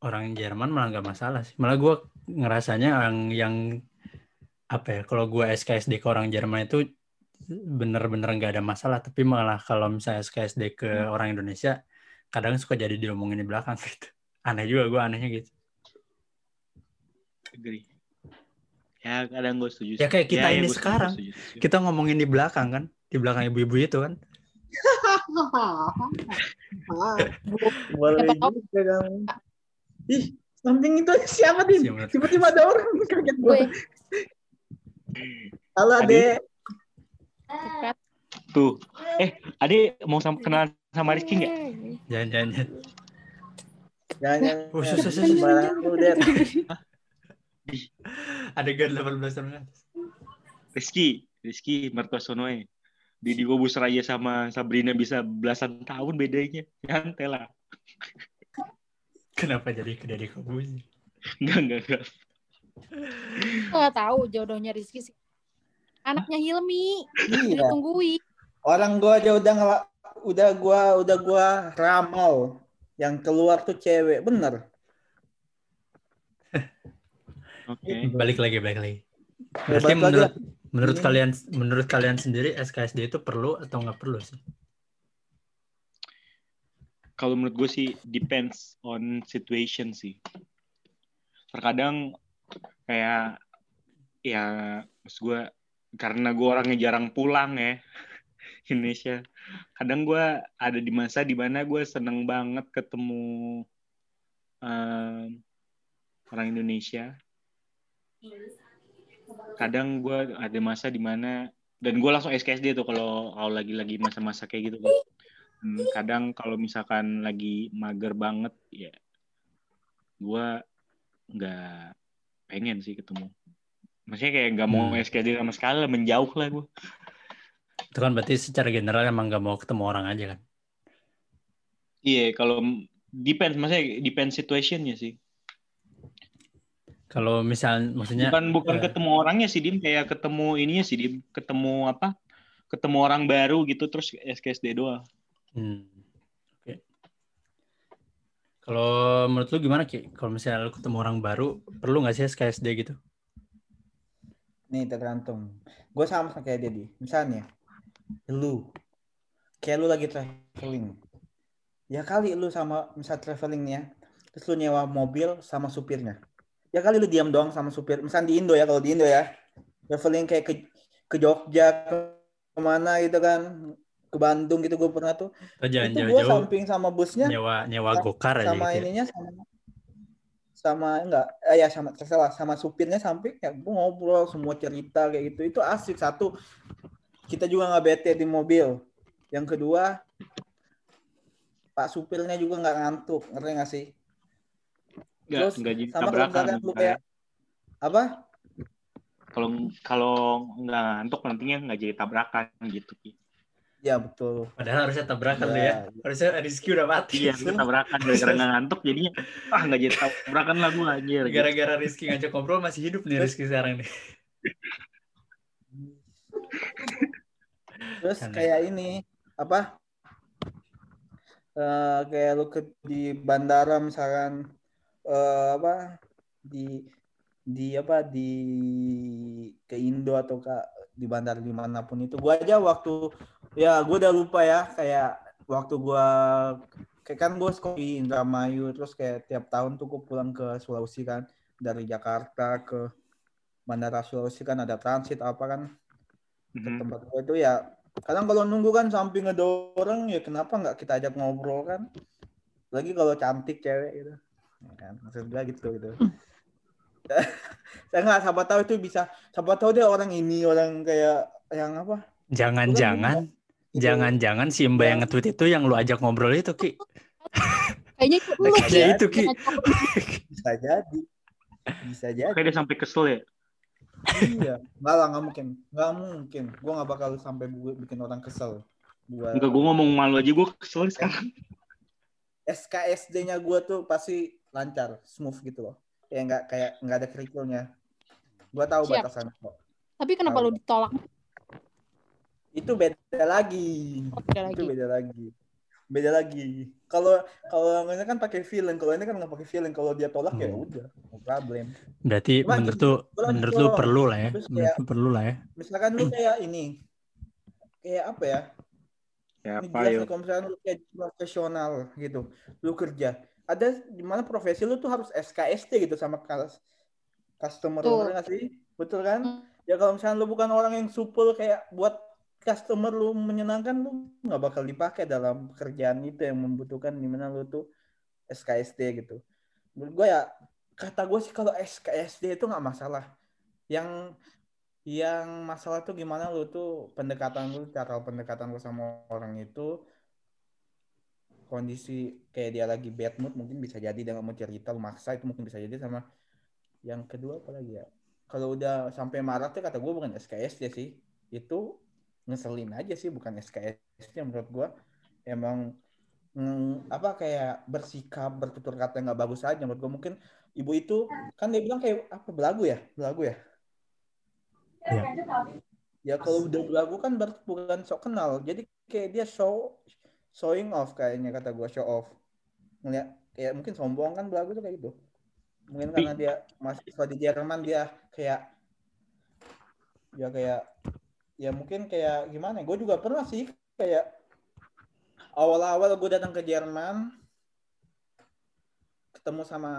orang Jerman malah nggak masalah sih. Malah gue ngerasanya yang yang apa ya? Kalau gue SKSD ke orang Jerman itu bener-bener nggak ada masalah. Tapi malah kalau misalnya SKSD ke orang Indonesia kadang suka jadi diomongin di belakang gitu. Aneh juga gue anehnya gitu. Agree. Ya kadang gue setuju. Ya, kayak kita ini gua setuju, sekarang. setuju, setuju. Kita ngomongin di belakang kan, di belakang ibu-ibu itu kan. Boleh juga kamu. Ih, samping itu siapa Din? Siapa? Tiba-tiba ada orang kaget gue. Gue Halo. Ade. Tuh. Eh, Ade mau sam kenalan sama Rizky nggak? Jangan jangan. jangan. Jangan jangan. Oh, sus, sus, sus. Sembarangan lu, Der. Adegan 18 tahun. Rizky, Rizky mertua Sonoe. Didi Kobus Raya sama Sabrina bisa belasan tahun bedanya. Nyantai lah. Kenapa jadi ke Deddy Kobuzi? Enggak, enggak, enggak. Gue gak tahu jodohnya Rizky sih. Anaknya Hilmi, Iya. ditungguin. Orang gua aja udah ngela, udah gua udah gua ramal yang keluar tuh cewek, bener. Oke. Balik lagi, balik lagi. Ya, Berarti balik lagi menurut lah. Menurut Ini- kalian menurut kalian sendiri SKSD itu perlu atau nggak perlu sih? Kalau menurut gue sih depends on situation sih. Terkadang kayak ya maksud gue karena gue orangnya jarang pulang ya Indonesia. Kadang gue ada di masa di mana gue seneng banget ketemu em, orang Indonesia. Kadang gue ada masa di mana dan gue langsung SKSD tuh kalau kalau lagi-lagi masa-masa kayak gitu. Hmm, kadang kalau misalkan lagi mager banget ya gue nggak pengen sih ketemu maksudnya kayak nggak mau Hmm. SKD sama sekali menjauh lah gue Itu kan berarti secara general emang nggak mau ketemu orang aja kan? iya kalau depends maksudnya depends situationnya sih Kalau misal maksudnya bukan bukan eh, ketemu orangnya sih dim kayak ketemu ininya sih dim ketemu apa ketemu orang baru gitu terus SKSD doang Hmm. Oke. Kalau menurut lu gimana Ki? Kalau misalnya lu ketemu orang baru, perlu nggak sih SKSD gitu? Nih tergantung. Gue sama sama kayak Dedi. Misalnya, lu, kayak lu lagi traveling. Ya kali lu sama misal travelingnya, terus lu nyewa mobil sama supirnya. Ya kali lu diam doang sama supir. Misal di Indo ya, kalau di Indo ya, traveling kayak ke ke Jogja, ke ke mana gitu kan, ke Bandung gitu gue pernah tuh. Jangan itu gue samping sama busnya, nyewa nyewa gokar aja sama gitu. ya. ininya sama sama enggak. Eh, ya sama salah sama supirnya samping ya gue ngobrol semua cerita kayak gitu. Itu asik satu. Kita juga nggak bete di mobil. Yang kedua pak supirnya juga nggak ngantuk. Ngerti nggak sih nggak Terus, nggak jadi sama kalau tabrakan lu Kayak kayak apa kalau kalau nggak ngantuk nantinya nggak jadi tabrakan gitu ya betul Padahal harusnya tabrakan lu Ya, ya. Harusnya Rizky udah mati. iya tabrakan gara-gara nggak ngantuk jadinya ah nggak jadi tabrakan lah gue anjir gitu. Gara-gara Rizky ngajak ngobrol masih hidup nih Rizky sekarang nih. terus kayak ini apa Eh kayak lu ke di bandara misalkan eh apa di di apa di ke Indo atau ke di bandara di mana pun itu. Gua aja waktu ya gua udah lupa ya kayak waktu gua kayak kan gue sekolah di Indramayu terus kayak tiap tahun tuh gue pulang ke Sulawesi kan dari Jakarta ke Bandara Sulawesi kan ada transit apa kan ke Mhm. tempat gue itu ya kadang kalau nunggu kan samping ada orang ya kenapa nggak kita ajak ngobrol kan? Lagi kalau cantik cewek gitu ya kan? Maksud gue gitu gitu. Saya nggak siapa tahu itu bisa siapa tahu dia orang ini orang kayak yang apa? Jangan-jangan jangan-jangan si Mbak yang nge-tweet itu yang lu ajak ngobrol itu Ki. Kayaknya itu lu Kayaknya Ki. itu Ki. bisa jadi. Bisa jadi. kayak dia sampai kesel ya. Iya. Nggak lah nggak mungkin. Nggak mungkin. Gue nggak bakal sampai gue bikin orang kesel. Gue enggak gue ngomong malu aja gue kesel sekarang. SKSD-nya gue tuh pasti lancar smooth gitu loh. Ya nggak kayak nggak ada kerikilnya. Gue tahu Siap. batasan kok. Tapi kenapa Tahu. lu ditolak? itu beda lagi. Oh, beda itu lagi. beda lagi. Beda lagi. Kalau kalau yang ini kan pakai feeling. Kalau ini kan nggak pakai feeling. Kalau dia tolak ya Hmm. udah. No problem. Berarti Cuma menurut lu gua lagi menurut lu perlu lah ya. Terus Menurut kayak- lu perlu lah ya. misalkan lu kayak ini. Kayak apa ya? Ya ini apa jelas ya nih, kalau misalkan lu kayak profesional gitu. Lu kerja ada di mana profesi lu tuh harus SKSD gitu sama kas- customer Betul. bener nggak sih betul kan Hmm. ya kalau misalnya lu bukan orang yang supel kayak buat customer lu menyenangkan lu nggak bakal dipakai dalam pekerjaan itu yang membutuhkan di mana lu tuh SKSD gitu menurut gue ya kata gue sih kalau SKSD itu nggak masalah yang yang masalah tuh gimana lu tuh pendekatan lu cara pendekatan lu sama orang itu kondisi kayak dia lagi bad mood mungkin bisa jadi dia nggak mau cerita lu maksa itu mungkin bisa jadi sama yang kedua apa lagi ya? Kalau udah sampai marah tuh kata gue bukan SKSD sih. Itu ngeselin aja sih bukan SKSD menurut gue emang mm, apa kayak bersikap bertutur kata nggak bagus aja menurut gue mungkin ibu itu kan dia bilang kayak apa belagu ya? Belagu ya? Iya. ya kalau udah belagu kan berarti bukan sok kenal. Jadi kayak dia show showing off kayaknya kata gue show off. Ngeliat kayak mungkin sombong kan belagu tuh kayak gitu. Mungkin karena dia mahasiswa di Jerman dia kayak ya kayak ya mungkin kayak gimana gue juga pernah sih kayak awal-awal gue datang ke Jerman ketemu sama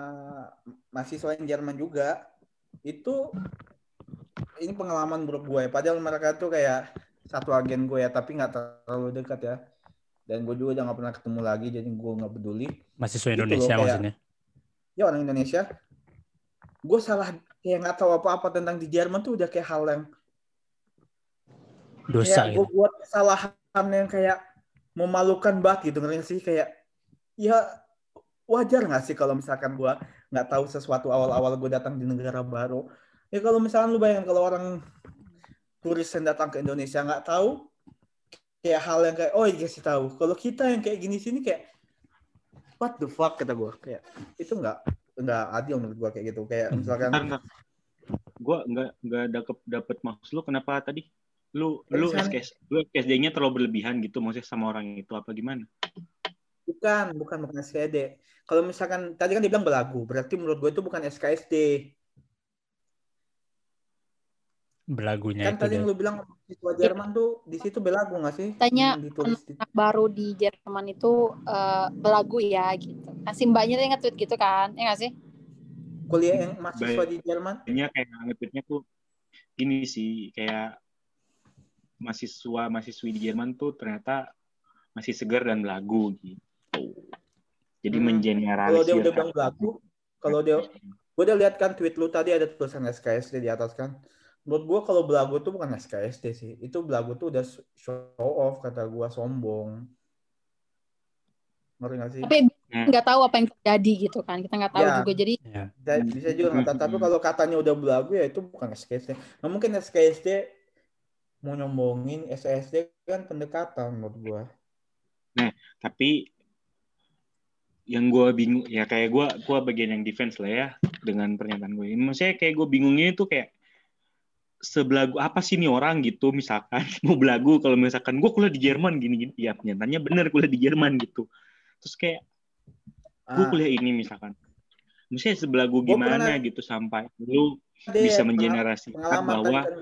mahasiswa yang Jerman juga itu ini pengalaman buruk gue padahal mereka tuh kayak satu agen gue ya tapi nggak terlalu dekat ya dan gue juga udah nggak pernah ketemu lagi jadi gue nggak peduli Mahasiswa Gitu loh, Indonesia kayak- maksudnya. ya orang Indonesia gue salah kayak nggak tahu apa-apa tentang di Jerman tuh udah kayak hal yang Dosa kayak gitu. gue buat kesalahan yang kayak memalukan banget gitu ngerti sih kayak ya wajar nggak sih kalau misalkan gue nggak tahu sesuatu awal-awal gue datang di negara baru ya kalau misalkan lu bayangin kalau orang turis yang datang ke Indonesia nggak tahu kayak hal yang kayak oh iya sih tahu kalau kita yang kayak gini sini kayak what the fuck kata gue kayak itu nggak nggak adil menurut gue kayak gitu kayak Hmm. misalkan. Gua nggak nggak dapet dapet maksud lu kenapa tadi? Lu lu SKS lu SKSD-nya terlalu berlebihan gitu maksudnya sama orang itu apa gimana? Bukan, bukan bukan SKSD. Kalau misalkan tadi kan dibilang belagu, berarti menurut gue itu bukan SKSD. Belagunya Kan itu tadi yang lu bilang siswa Jerman tuh di situ belagu nggak sih? Tanya anak baru di Jerman itu eh, belagu ya gitu. Kan si mbaknya tuh nge-tweet gitu kan, ya nggak sih? kuliah yang mahasiswa di Jerman. Kayaknya kayak nge-tweetnya tuh gini sih kayak mahasiswa mahasiswi di Jerman tuh ternyata masih segar dan belagu gitu. Jadi Hmm. Kalau mengeneralisir. dia udah bilang belagu, kalau dia gue udah lihat kan tweet lu tadi ada tulisan SKSD di atas kan. Menurut gue kalau belagu tuh bukan SKSD sih. Itu belagu tuh udah show off kata gue sombong. Ngerti nggak sih? Tapi Hmm. nggak tahu apa yang terjadi gitu kan. Kita nggak tahu Ya. juga. Jadi Ya. Bisa, bisa juga nggak tahu. Tapi kalau katanya udah belagu ya itu bukan SKSD. Nah, mungkin SKSD mau nyombongin SSD kan pendekatan menurut gua. tapi yang gue bingung ya kayak gue gua bagian yang defense lah ya dengan pernyataan gue ini maksudnya kayak gue bingungnya itu kayak sebelagu apa sih nih orang gitu misalkan mau belagu kalau misalkan gue kuliah di Jerman gini gini ya pernyataannya bener kuliah di Jerman gitu terus kayak gue Ah, kuliah ini misalkan maksudnya sebelagu gimana pernah- gitu sampai lu bisa mengenerasikan tadi bahwa kan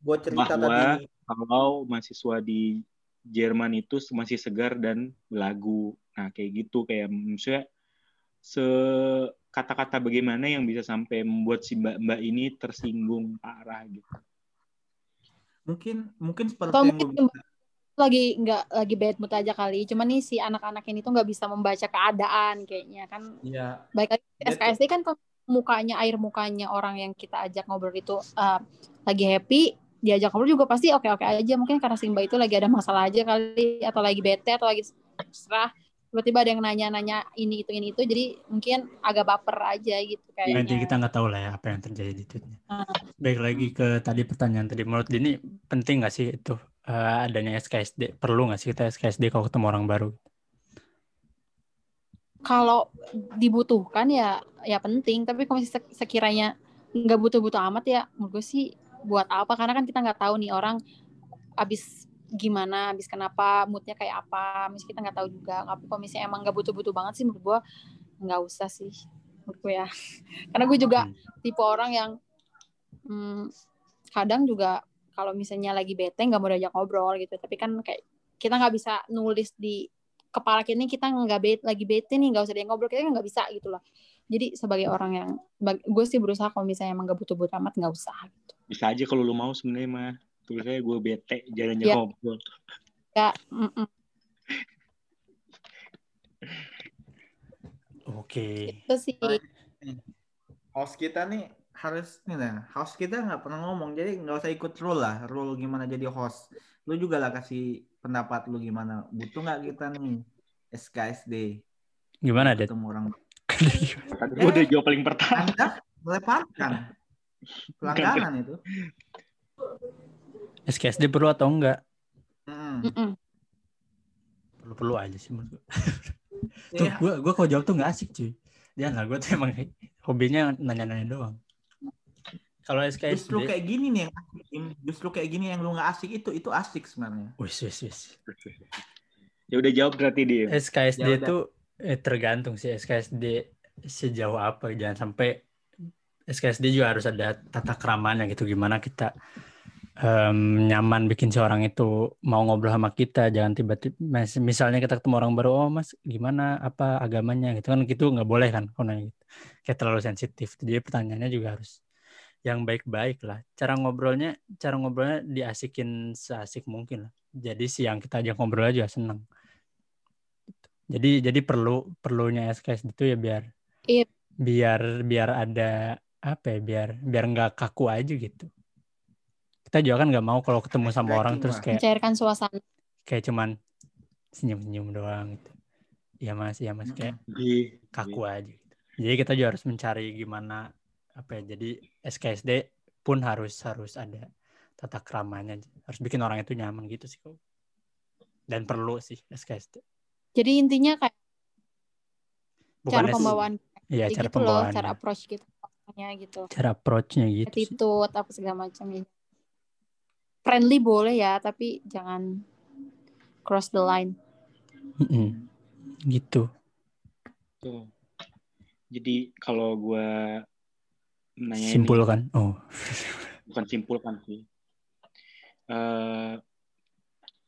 gua, cerita bahwa tadi. kalau mahasiswa di Jerman itu masih segar dan belagu. Nah, kayak gitu kayak maksudnya se kata-kata bagaimana yang bisa sampai membuat si mbak-mbak ini tersinggung parah gitu. Mungkin mungkin seperti Atau yang mungkin gua lagi nggak lagi bad mood aja kali. Cuman nih si anak-anak ini tuh nggak bisa membaca keadaan kayaknya kan. Iya, Baik lagi SKSD kan kalau mukanya air mukanya orang yang kita ajak ngobrol itu eh, lagi happy diajak ngobrol juga pasti oke-oke aja mungkin karena si mbak itu lagi ada masalah aja kali atau lagi bete atau lagi serah tiba-tiba ada yang nanya-nanya ini itu ini itu jadi mungkin agak baper aja gitu kayaknya kita nggak tahu lah ya apa yang terjadi di tweetnya. Ah. Baik lagi ke tadi pertanyaan tadi. Menurut Dini penting nggak sih itu eh, adanya SKSD? Perlu nggak sih kita SKSD kalau ketemu orang baru? kalau dibutuhkan ya ya penting tapi kalau sekiranya nggak butuh-butuh amat ya menurut gue sih buat apa karena kan kita nggak tahu nih orang abis gimana abis kenapa moodnya kayak apa misalnya kita nggak tahu juga. Tapi kalau misalnya emang nggak butuh-butuh banget sih menurut gue nggak usah sih menurut gue ya. Karena gue juga Hmm. tipe orang yang hmm, kadang juga kalau misalnya lagi bete nggak mau diajak ngobrol gitu. Tapi kan kayak kita nggak bisa nulis di kepala kita ini kita nggak bete lagi bete nih nggak usah dia ngobrol kita kan nggak bisa gitu loh. Jadi sebagai orang yang gue sih berusaha kalau misalnya emang nggak butuh-butuh amat nggak usah gitu. Bisa aja kalau lu mau sebenarnya mah. Tulis aja gue bete, jalan-jalan Ya. ngobrol. ya. Oke. itu sih host kita nih harus nih lah, host kita nggak pernah ngomong, jadi nggak usah ikut rule lah, rule gimana jadi host. Lu juga lah kasih pendapat lu gimana, butuh nggak kita nih SKSD Gimana, Det? ketemu orang gue udah jawab paling pertama. Anda melepaskan pelanggaran itu. SKSD perlu atau enggak? Mm. Perlu-perlu aja sih menurut gue. Tuh, Iya. gue gue kalau jawab tuh nggak asik cuy. Jangan lah, gue tuh emang hobinya nanya-nanya doang. Kalau SKSD, Justru kayak gini nih yang asik. Justru kayak gini yang lu nggak asik itu itu asik sebenarnya. wis wis wis. Ya udah jawab berarti dia. SKSD Ya itu eh, tergantung sih SKSD sejauh apa. Jangan sampai SKSD juga harus ada tata keramanya gitu. Gimana kita em, nyaman bikin seorang itu mau ngobrol sama kita. Jangan tiba-tiba mis- misalnya kita ketemu orang baru, oh mas gimana apa agamanya gitu kan gitu nggak boleh kan kalau nanya gitu. Kayak terlalu sensitif. Jadi pertanyaannya juga harus yang baik-baik lah. Cara ngobrolnya, cara ngobrolnya diasikin seasik mungkin lah. Jadi si yang kita ajak ngobrol aja seneng. Jadi jadi perlu perlunya SKS itu ya biar Iya. biar biar ada apa ya biar biar nggak kaku aja gitu. Kita juga kan nggak mau kalau ketemu sama orang terus kayak Mencairkan suasana. kayak cuman senyum-senyum doang gitu. Iya mas, iya mas kayak Iya. kaku aja gitu. Jadi kita juga harus mencari gimana apa ya. Jadi SKSD pun harus harus ada tata keramanya. Harus bikin orang itu nyaman gitu sih kok. Dan perlu sih SKSD. Jadi intinya kayak cara Bukannya pembawaan Iya, cara gitu loh, pembawaannya. cara approach gitu. Gitu. cara approach-nya gitu sih. Attitude apa segala macam gitu. Friendly boleh ya, tapi jangan cross the line. Gitu. Tuh. Jadi kalau gue nanya ini, Simpul kan? Oh. bukan simpul kan sih. Eh,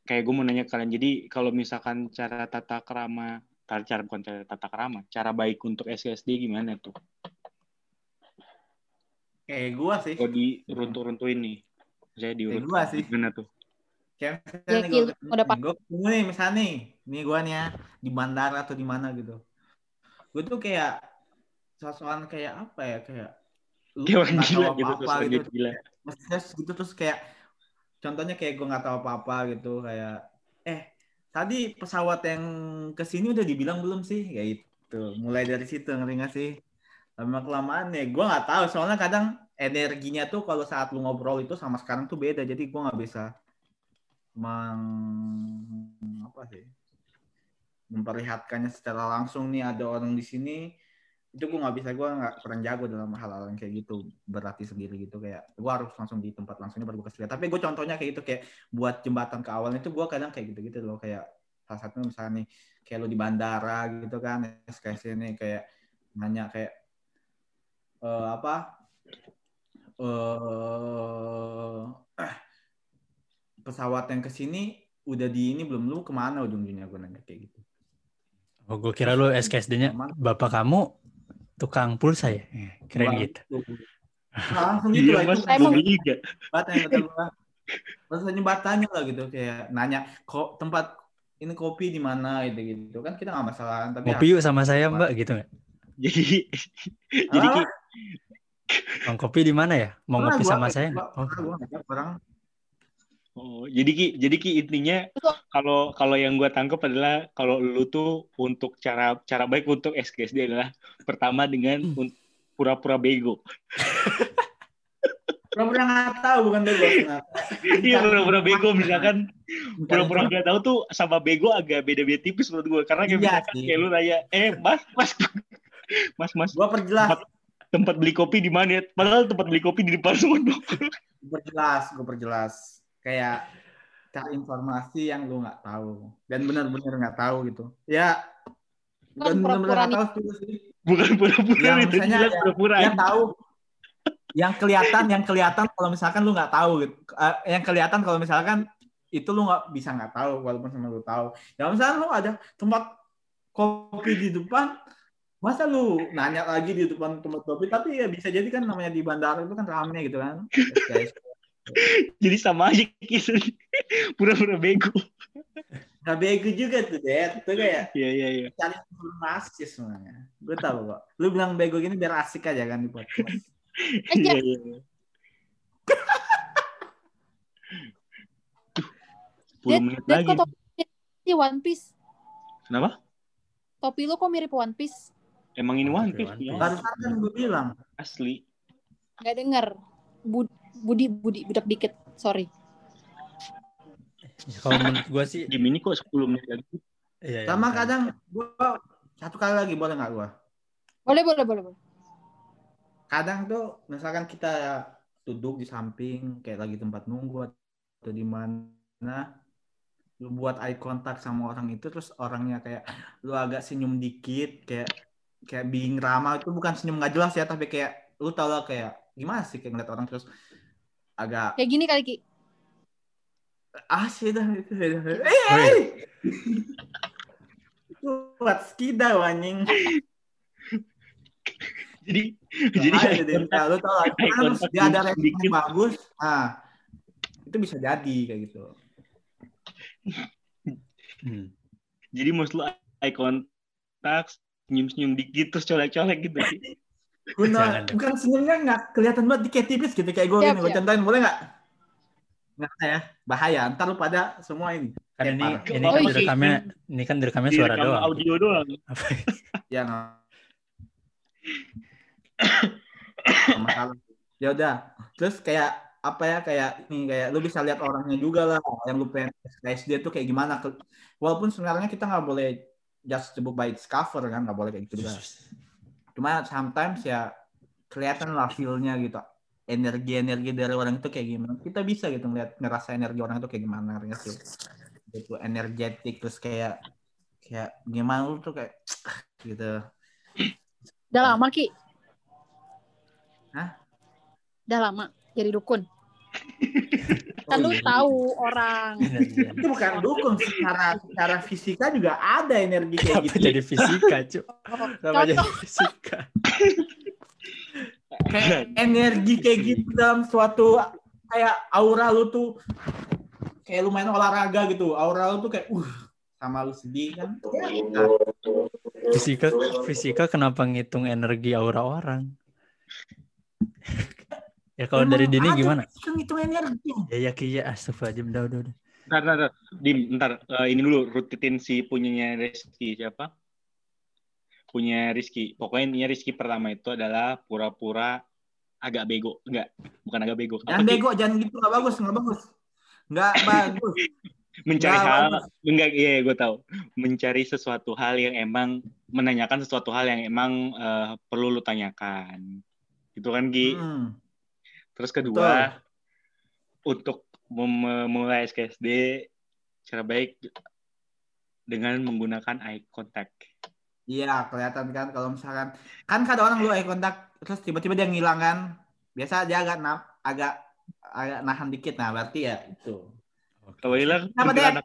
kayak gue mau nanya ke kalian. Jadi kalau misalkan cara tata kerama, cara, cara bukan cara tata kerama, cara baik untuk SKSD gimana tuh? Kayak gua sih. Kalau diruntuh-runtuhin nih, saya diurut gua sih. gimana tuh? Kayak Ya, misalnya nih gua udah gua misalnya nih, nih gua nih ya, di bandara atau di mana gitu. Gue tuh kayak sosokan kayak apa ya kayak lu Kayak orang nggak tahu gila gitu, apa-apa terus gitu. gila. Maksudnya gitu terus kayak contohnya kayak gue nggak tahu apa-apa gitu kayak eh tadi pesawat yang ke sini udah dibilang belum sih kayak gitu. Mulai dari situ ngerti nggak sih? Lama kelamaan ya gue nggak tahu soalnya kadang energinya tuh kalau saat lu ngobrol itu sama sekarang tuh beda. Jadi gue nggak bisa meng apa sih memperlihatkannya secara langsung nih ada orang di sini. Itu gue nggak bisa gue nggak kurang jago dalam hal-hal yang kayak gitu berarti sendiri gitu. Kayak gue harus langsung di tempat langsungnya baru gue tapi gue contohnya kayak gitu kayak buat jembatan ke awalnya itu gue kadang kayak gitu-gitu loh. Kayak salah satunya misalnya nih kayak lo di bandara gitu kan SKS ini kayak nanya kayak eh, apa eh pesawat yang ke sini udah di ini belum lu ke mana ujung-ujungnya? Gue nanya kayak gitu. Oh, gue kira lu SKSD-nya bapak kamu tukang pulsa ya? Eh, Keren gitu. Nah, langsung gitu Iya lah mas, itu Emang- gue juga. jembatannya lah gitu kayak nanya kok tempat ini kopi di mana? gitu gitu kan kita nggak masalah tapi Ngopi yuk sama saya mbak gitu nggak? Jadi, jadi Bang kopi di mana ya? Mau Pernah ngopi gua- sama saya gua-? Oh, gua orang Oh, jadi Ki, jadi Ki intinya kalau kalau yang gue tangkap adalah kalau lu tuh untuk cara cara baik untuk SKSD adalah pertama dengan un- pura-pura bego. pura-pura nggak tahu bukan bego nah. Iya pura-pura bego misalkan pura-pura nggak tahu tuh sama bego agak beda-beda tipis menurut gue karena kayak Iya misalkan sih. kayak lu nanya, eh mas mas mas mas gua perjelas tempat beli kopi di mana? ya? Padahal tempat beli kopi di depan sono. gua perjelas gua perjelas kayak cari informasi yang lu nggak tahu dan benar-benar nggak tahu gitu ya Bukan benar-benar pura-pura nggak tahu juga sih Bukan pura-pura Yang itu misalnya jelas ya- pura-pura. yang tahu yang kelihatan yang kelihatan kalau misalkan lu nggak tahu gitu Eh, yang kelihatan kalau misalkan itu lu nggak bisa nggak tahu walaupun sama lu tahu ya misalkan lu ada tempat kopi di depan masa lu nanya lagi di depan tempat kopi tapi ya bisa jadi kan namanya di bandara itu kan rame gitu kan guys Jadi sama aja gitu. Pura-pura bego. nggak bego juga tuh Dad itu kayak Iya iya iya. cari informasi sebenarnya gue tahu kok lu bilang bego gini biar asik aja kan di podcast Iya iya. iya. Tuh, 10 Dad, menit lagi. kok topi One Piece? Kenapa? Topi lu kok mirip One Piece? Emang ini One Piece ya? barusan kan gue bilang Asli. Gak denger. Bud Budi, Budi, budak dikit. Sorry. Ya, kalau menurut gue sih Game ini kok 10 menit lagi? Iya, iya, Sama makanya. kadang gua satu kali lagi boleh nggak gua? Boleh, boleh, boleh. boleh. Kadang tuh misalkan kita duduk di samping kayak lagi tempat nunggu atau di mana lu buat eye contact sama orang itu terus orangnya kayak lu agak senyum dikit kayak kayak being ramah itu bukan senyum nggak jelas ya tapi kayak lu tau lah kayak gimana sih kayak ngeliat orang terus agak Kayak gini kali, Ki. ah sih dah itu. Woi. eh itu buat skida anjing Jadi jadi nah, lu tau lah terus dia ada rating yang bagus nah itu bisa jadi kayak gitu Hmm. jadi maksud lu eye contact senyum-senyum dikit terus colek-colek gitu. Guna, bukan senyumnya nggak kelihatan banget dikit tipis gitu kayak gue Siap, gini gue siap. contohin boleh nggak nggak ya bahaya ntar lu pada semua ini Kan ini ini Oh, kan iya. direkamnya ini kan direkamnya suara Direkam doang. audio doang. Apa? ya masalah ya udah terus kayak apa ya kayak ini kayak lu bisa lihat orangnya juga lah yang lu pengen SD tuh kayak gimana walaupun sebenarnya kita nggak boleh just sebut by its cover kan nggak boleh kayak gitu juga cuma sometimes ya kelihatan lah feel-nya gitu energi-energi dari orang itu kayak gimana kita bisa gitu ngeliat ngerasa energi orang itu kayak gimana ngerti nggak sih itu energetik terus kayak kayak gimana lu tuh kayak gitu Udah lama, Ki? Hah? Udah lama jadi dukun. Kan lu iya. tahu orang. Energi. itu bukan dukun secara secara fisika juga ada energi kayak Kenapa gitu jadi fisika, Cuk? Oh, Kenapa jadi fisika? kayak energi kayak gitu dalam suatu kayak aura lu tuh kayak lu main olahraga gitu aura lu tuh kayak uh sama lu sedih kan Fisika fisika kenapa ngitung energi aura orang? Ya kalau dari Dini gimana? kan itu energi Ya ya Ki, ya astagfirullahaladzim udah udah udah. Ntar. Dim, ntar. Eh, ini dulu, rutitin si punyanya Rizky. Siapa? Punya Rizky. Pokoknya intinya Rizky pertama itu adalah pura-pura agak bego. Enggak, bukan agak bego. Apa jangan sih? bego jangan gitu nggak bagus nggak bagus nggak bagus Mencari hal. bagus. Enggak, iya gue tahu. Mencari sesuatu hal yang emang, menanyakan sesuatu hal yang emang eh, perlu lu tanyakan. Gitu kan, Gi? Hmm. Terus kedua, untuk mem- memulai SKSD, cara baik dengan menggunakan eye contact. Iya, kelihatan kan kalau misalkan kan kadang orang lu eye contact terus tiba-tiba dia ngilang kan. Biasa dia agak na- agak agak nahan dikit nah berarti ya itu. Kalau hilang, Kenapa, Dek?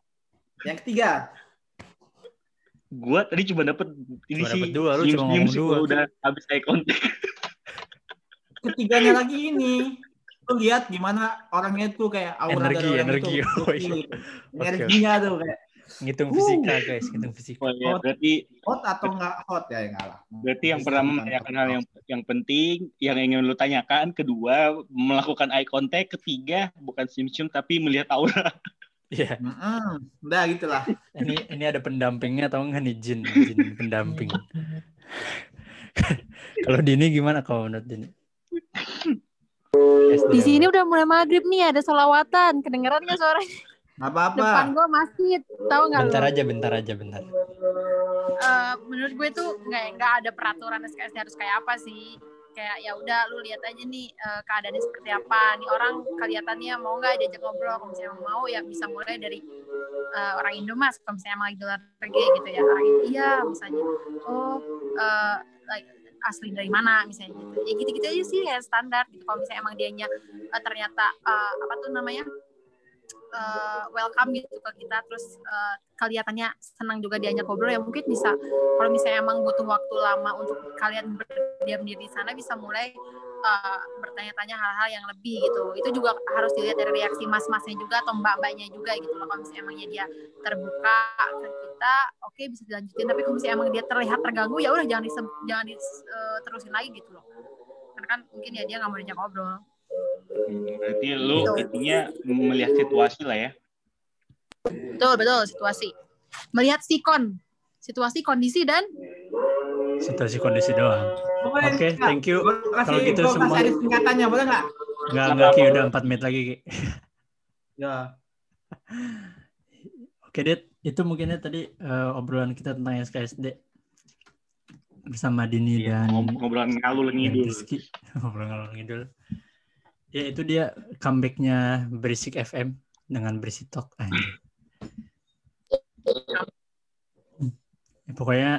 Yang ketiga, Gua tadi cuma dapet ini Cuma sih. dapet dua, lu cuma ngomong dua. udah habis eye contact. ketiganya lagi ini. Lu lihat gimana orangnya tuh kayak aura Energi, dari orang energi. itu. Oh, iya. Gitu. Energinya tuh kayak Ngitung Uh. fisika guys, ngitung fisika. Oh. Hot. Berarti hot atau enggak hot ya enggak lah. berarti yang Bisa pertama menanyakan hal yang yang penting, yang ingin lu tanyakan. Kedua, melakukan eye contact. Ketiga, bukan senyum-senyum tapi melihat aura. Iya, Mm-mm. Udah gitulah. ini ini ada pendampingnya atau enggak nih Jin, Jin pendamping. kalau Dini gimana kalau menurut Dini? Di sini udah mulai maghrib nih, ada solawatan. Kedengeran nggak suaranya? Apa-apa. Depan gue masjid. Tahu nggak Bentar lu? aja, bentar aja, bentar. Eh, menurut gue tuh nggak nggak ada peraturan SKSD harus kayak apa sih kayak ya udah lu lihat aja nih eh, keadaannya seperti apa nih orang kelihatannya mau nggak diajak ngobrol kalau misalnya mau ya bisa mulai dari eh, orang Indo mas kalau misalnya emang lagi dolar pergi gitu ya orang Indo iya misalnya oh eh, like, asli dari mana misalnya gitu. Ya gitu-gitu aja sih ya standar gitu. Kalau misalnya emang dianya eh, ternyata eh, apa tuh namanya eh, welcome gitu ke kita terus eh, kelihatannya senang juga diajak ngobrol ya mungkin bisa kalau misalnya emang butuh waktu lama untuk kalian berdiam diri di sana bisa mulai uh, bertanya-tanya hal-hal yang lebih gitu. Itu juga harus dilihat dari reaksi mas-masnya juga atau mbak-mbaknya juga gitu loh. Kalau misalnya emangnya dia terbuka ke kita oke bisa dilanjutin. Tapi kalau misalnya emang dia terlihat terganggu ya udah jangan disem- jangan diterusin lagi gitu loh. Karena kan mungkin ya dia nggak mau diajak ngobrol. Hmm, Berarti lu Gitu. intinya melihat situasi lah ya. betul betul situasi. Melihat sikon situasi kondisi dan Situasi kondisi doang. Oke, nggak? thank you. Kalau gitu gua semua- kasih ada singkatannya, boleh nggak? Enggak, enggak Ki, udah 4 menit lagi Ki. Ya. Oke, Dit. Itu mungkinnya tadi eh, obrolan kita tentang SKSD bersama Dini Iya, dan ngob- ngobrolan ngalul ngidul. Rizky. Ngobrol ngalor ngidul. Ya itu dia comebacknya Berisik FM dengan Berisik Talk. Anjir. Ya, pokoknya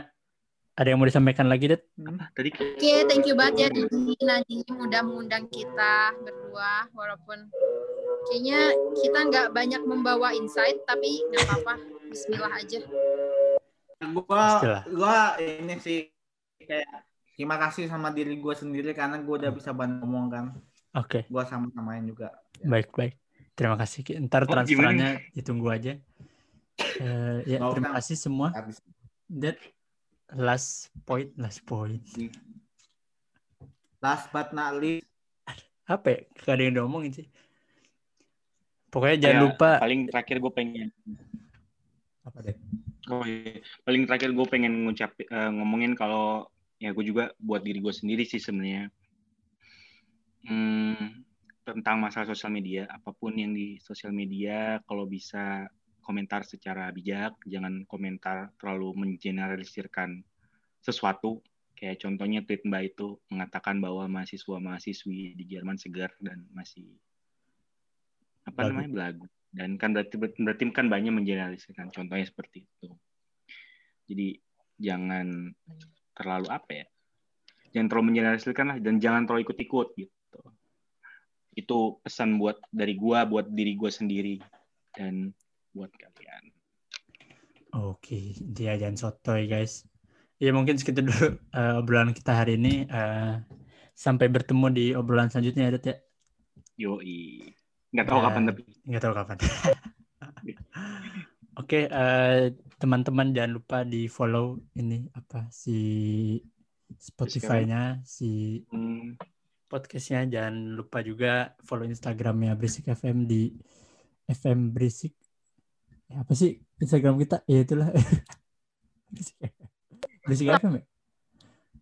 ada yang mau disampaikan lagi, Det? Apa tadi? Oke, thank you banget ya Didi Nadiem udah mengundang kita berdua walaupun kayaknya kita nggak banyak membawa insight tapi nggak apa-apa. Bismillah aja. Gua Pastilah. gua ini sih kayak terima kasih sama diri gue sendiri karena gue udah bisa bantu ngomong kan. Oke, Gue sama-samain juga. baik baik. Terima kasih. Ki. Ntar Oh, transferannya ditunggu aja. Eh, ya, terima kasih semua. Habis. That last point, last point. Last but not least, Apa ya? Gak ada yang diomongin sih. Pokoknya jangan Ya, lupa. Paling terakhir gue pengen Apa deh? Oh iya, paling terakhir gue pengen ngucap eh, ngomongin kalau ya gue juga buat diri gue sendiri sih sebenarnya Hmm, tentang masalah sosial media, apa pun yang di sosial media, kalau bisa komentar secara bijak, jangan komentar terlalu mengeneralisirkan sesuatu. Kayak contohnya tweet Mbak itu mengatakan bahwa mahasiswa-mahasiswi di Jerman segar dan masih apa Belagu. namanya belagu. Dan kan berarti berarti kan banyak mengeneralisirkan. Contohnya seperti itu. Jadi jangan terlalu apa ya? Jangan terlalu mengeneralisirkan lah dan jangan terlalu ikut-ikut gitu. Itu pesan buat dari gua buat diri gua sendiri dan buat kalian. Oke, dia jangan sotoy guys. Ya mungkin segitu dulu eh, obrolan kita hari ini. Eh, sampai bertemu di obrolan selanjutnya ya, ya. Yoi. Nggak tahu Ya. kapan tapi. Nggak tahu kapan. Oke, eh, teman-teman jangan lupa di follow ini apa si Spotify-nya, si Hmm, podcastnya. Jangan lupa juga follow Instagramnya Berisik FM di FM Berisik. Ya, apa sih Instagram kita? Ya itulah. Berisik FM ya?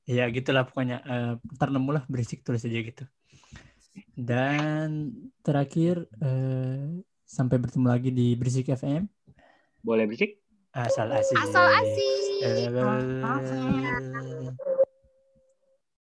Ya gitulah pokoknya. Eh, ntar nemu lah Berisik tulis aja gitu. Dan terakhir eh, sampai bertemu lagi di Berisik FM. boleh berisik? Asal asik. Asal asik. Eh,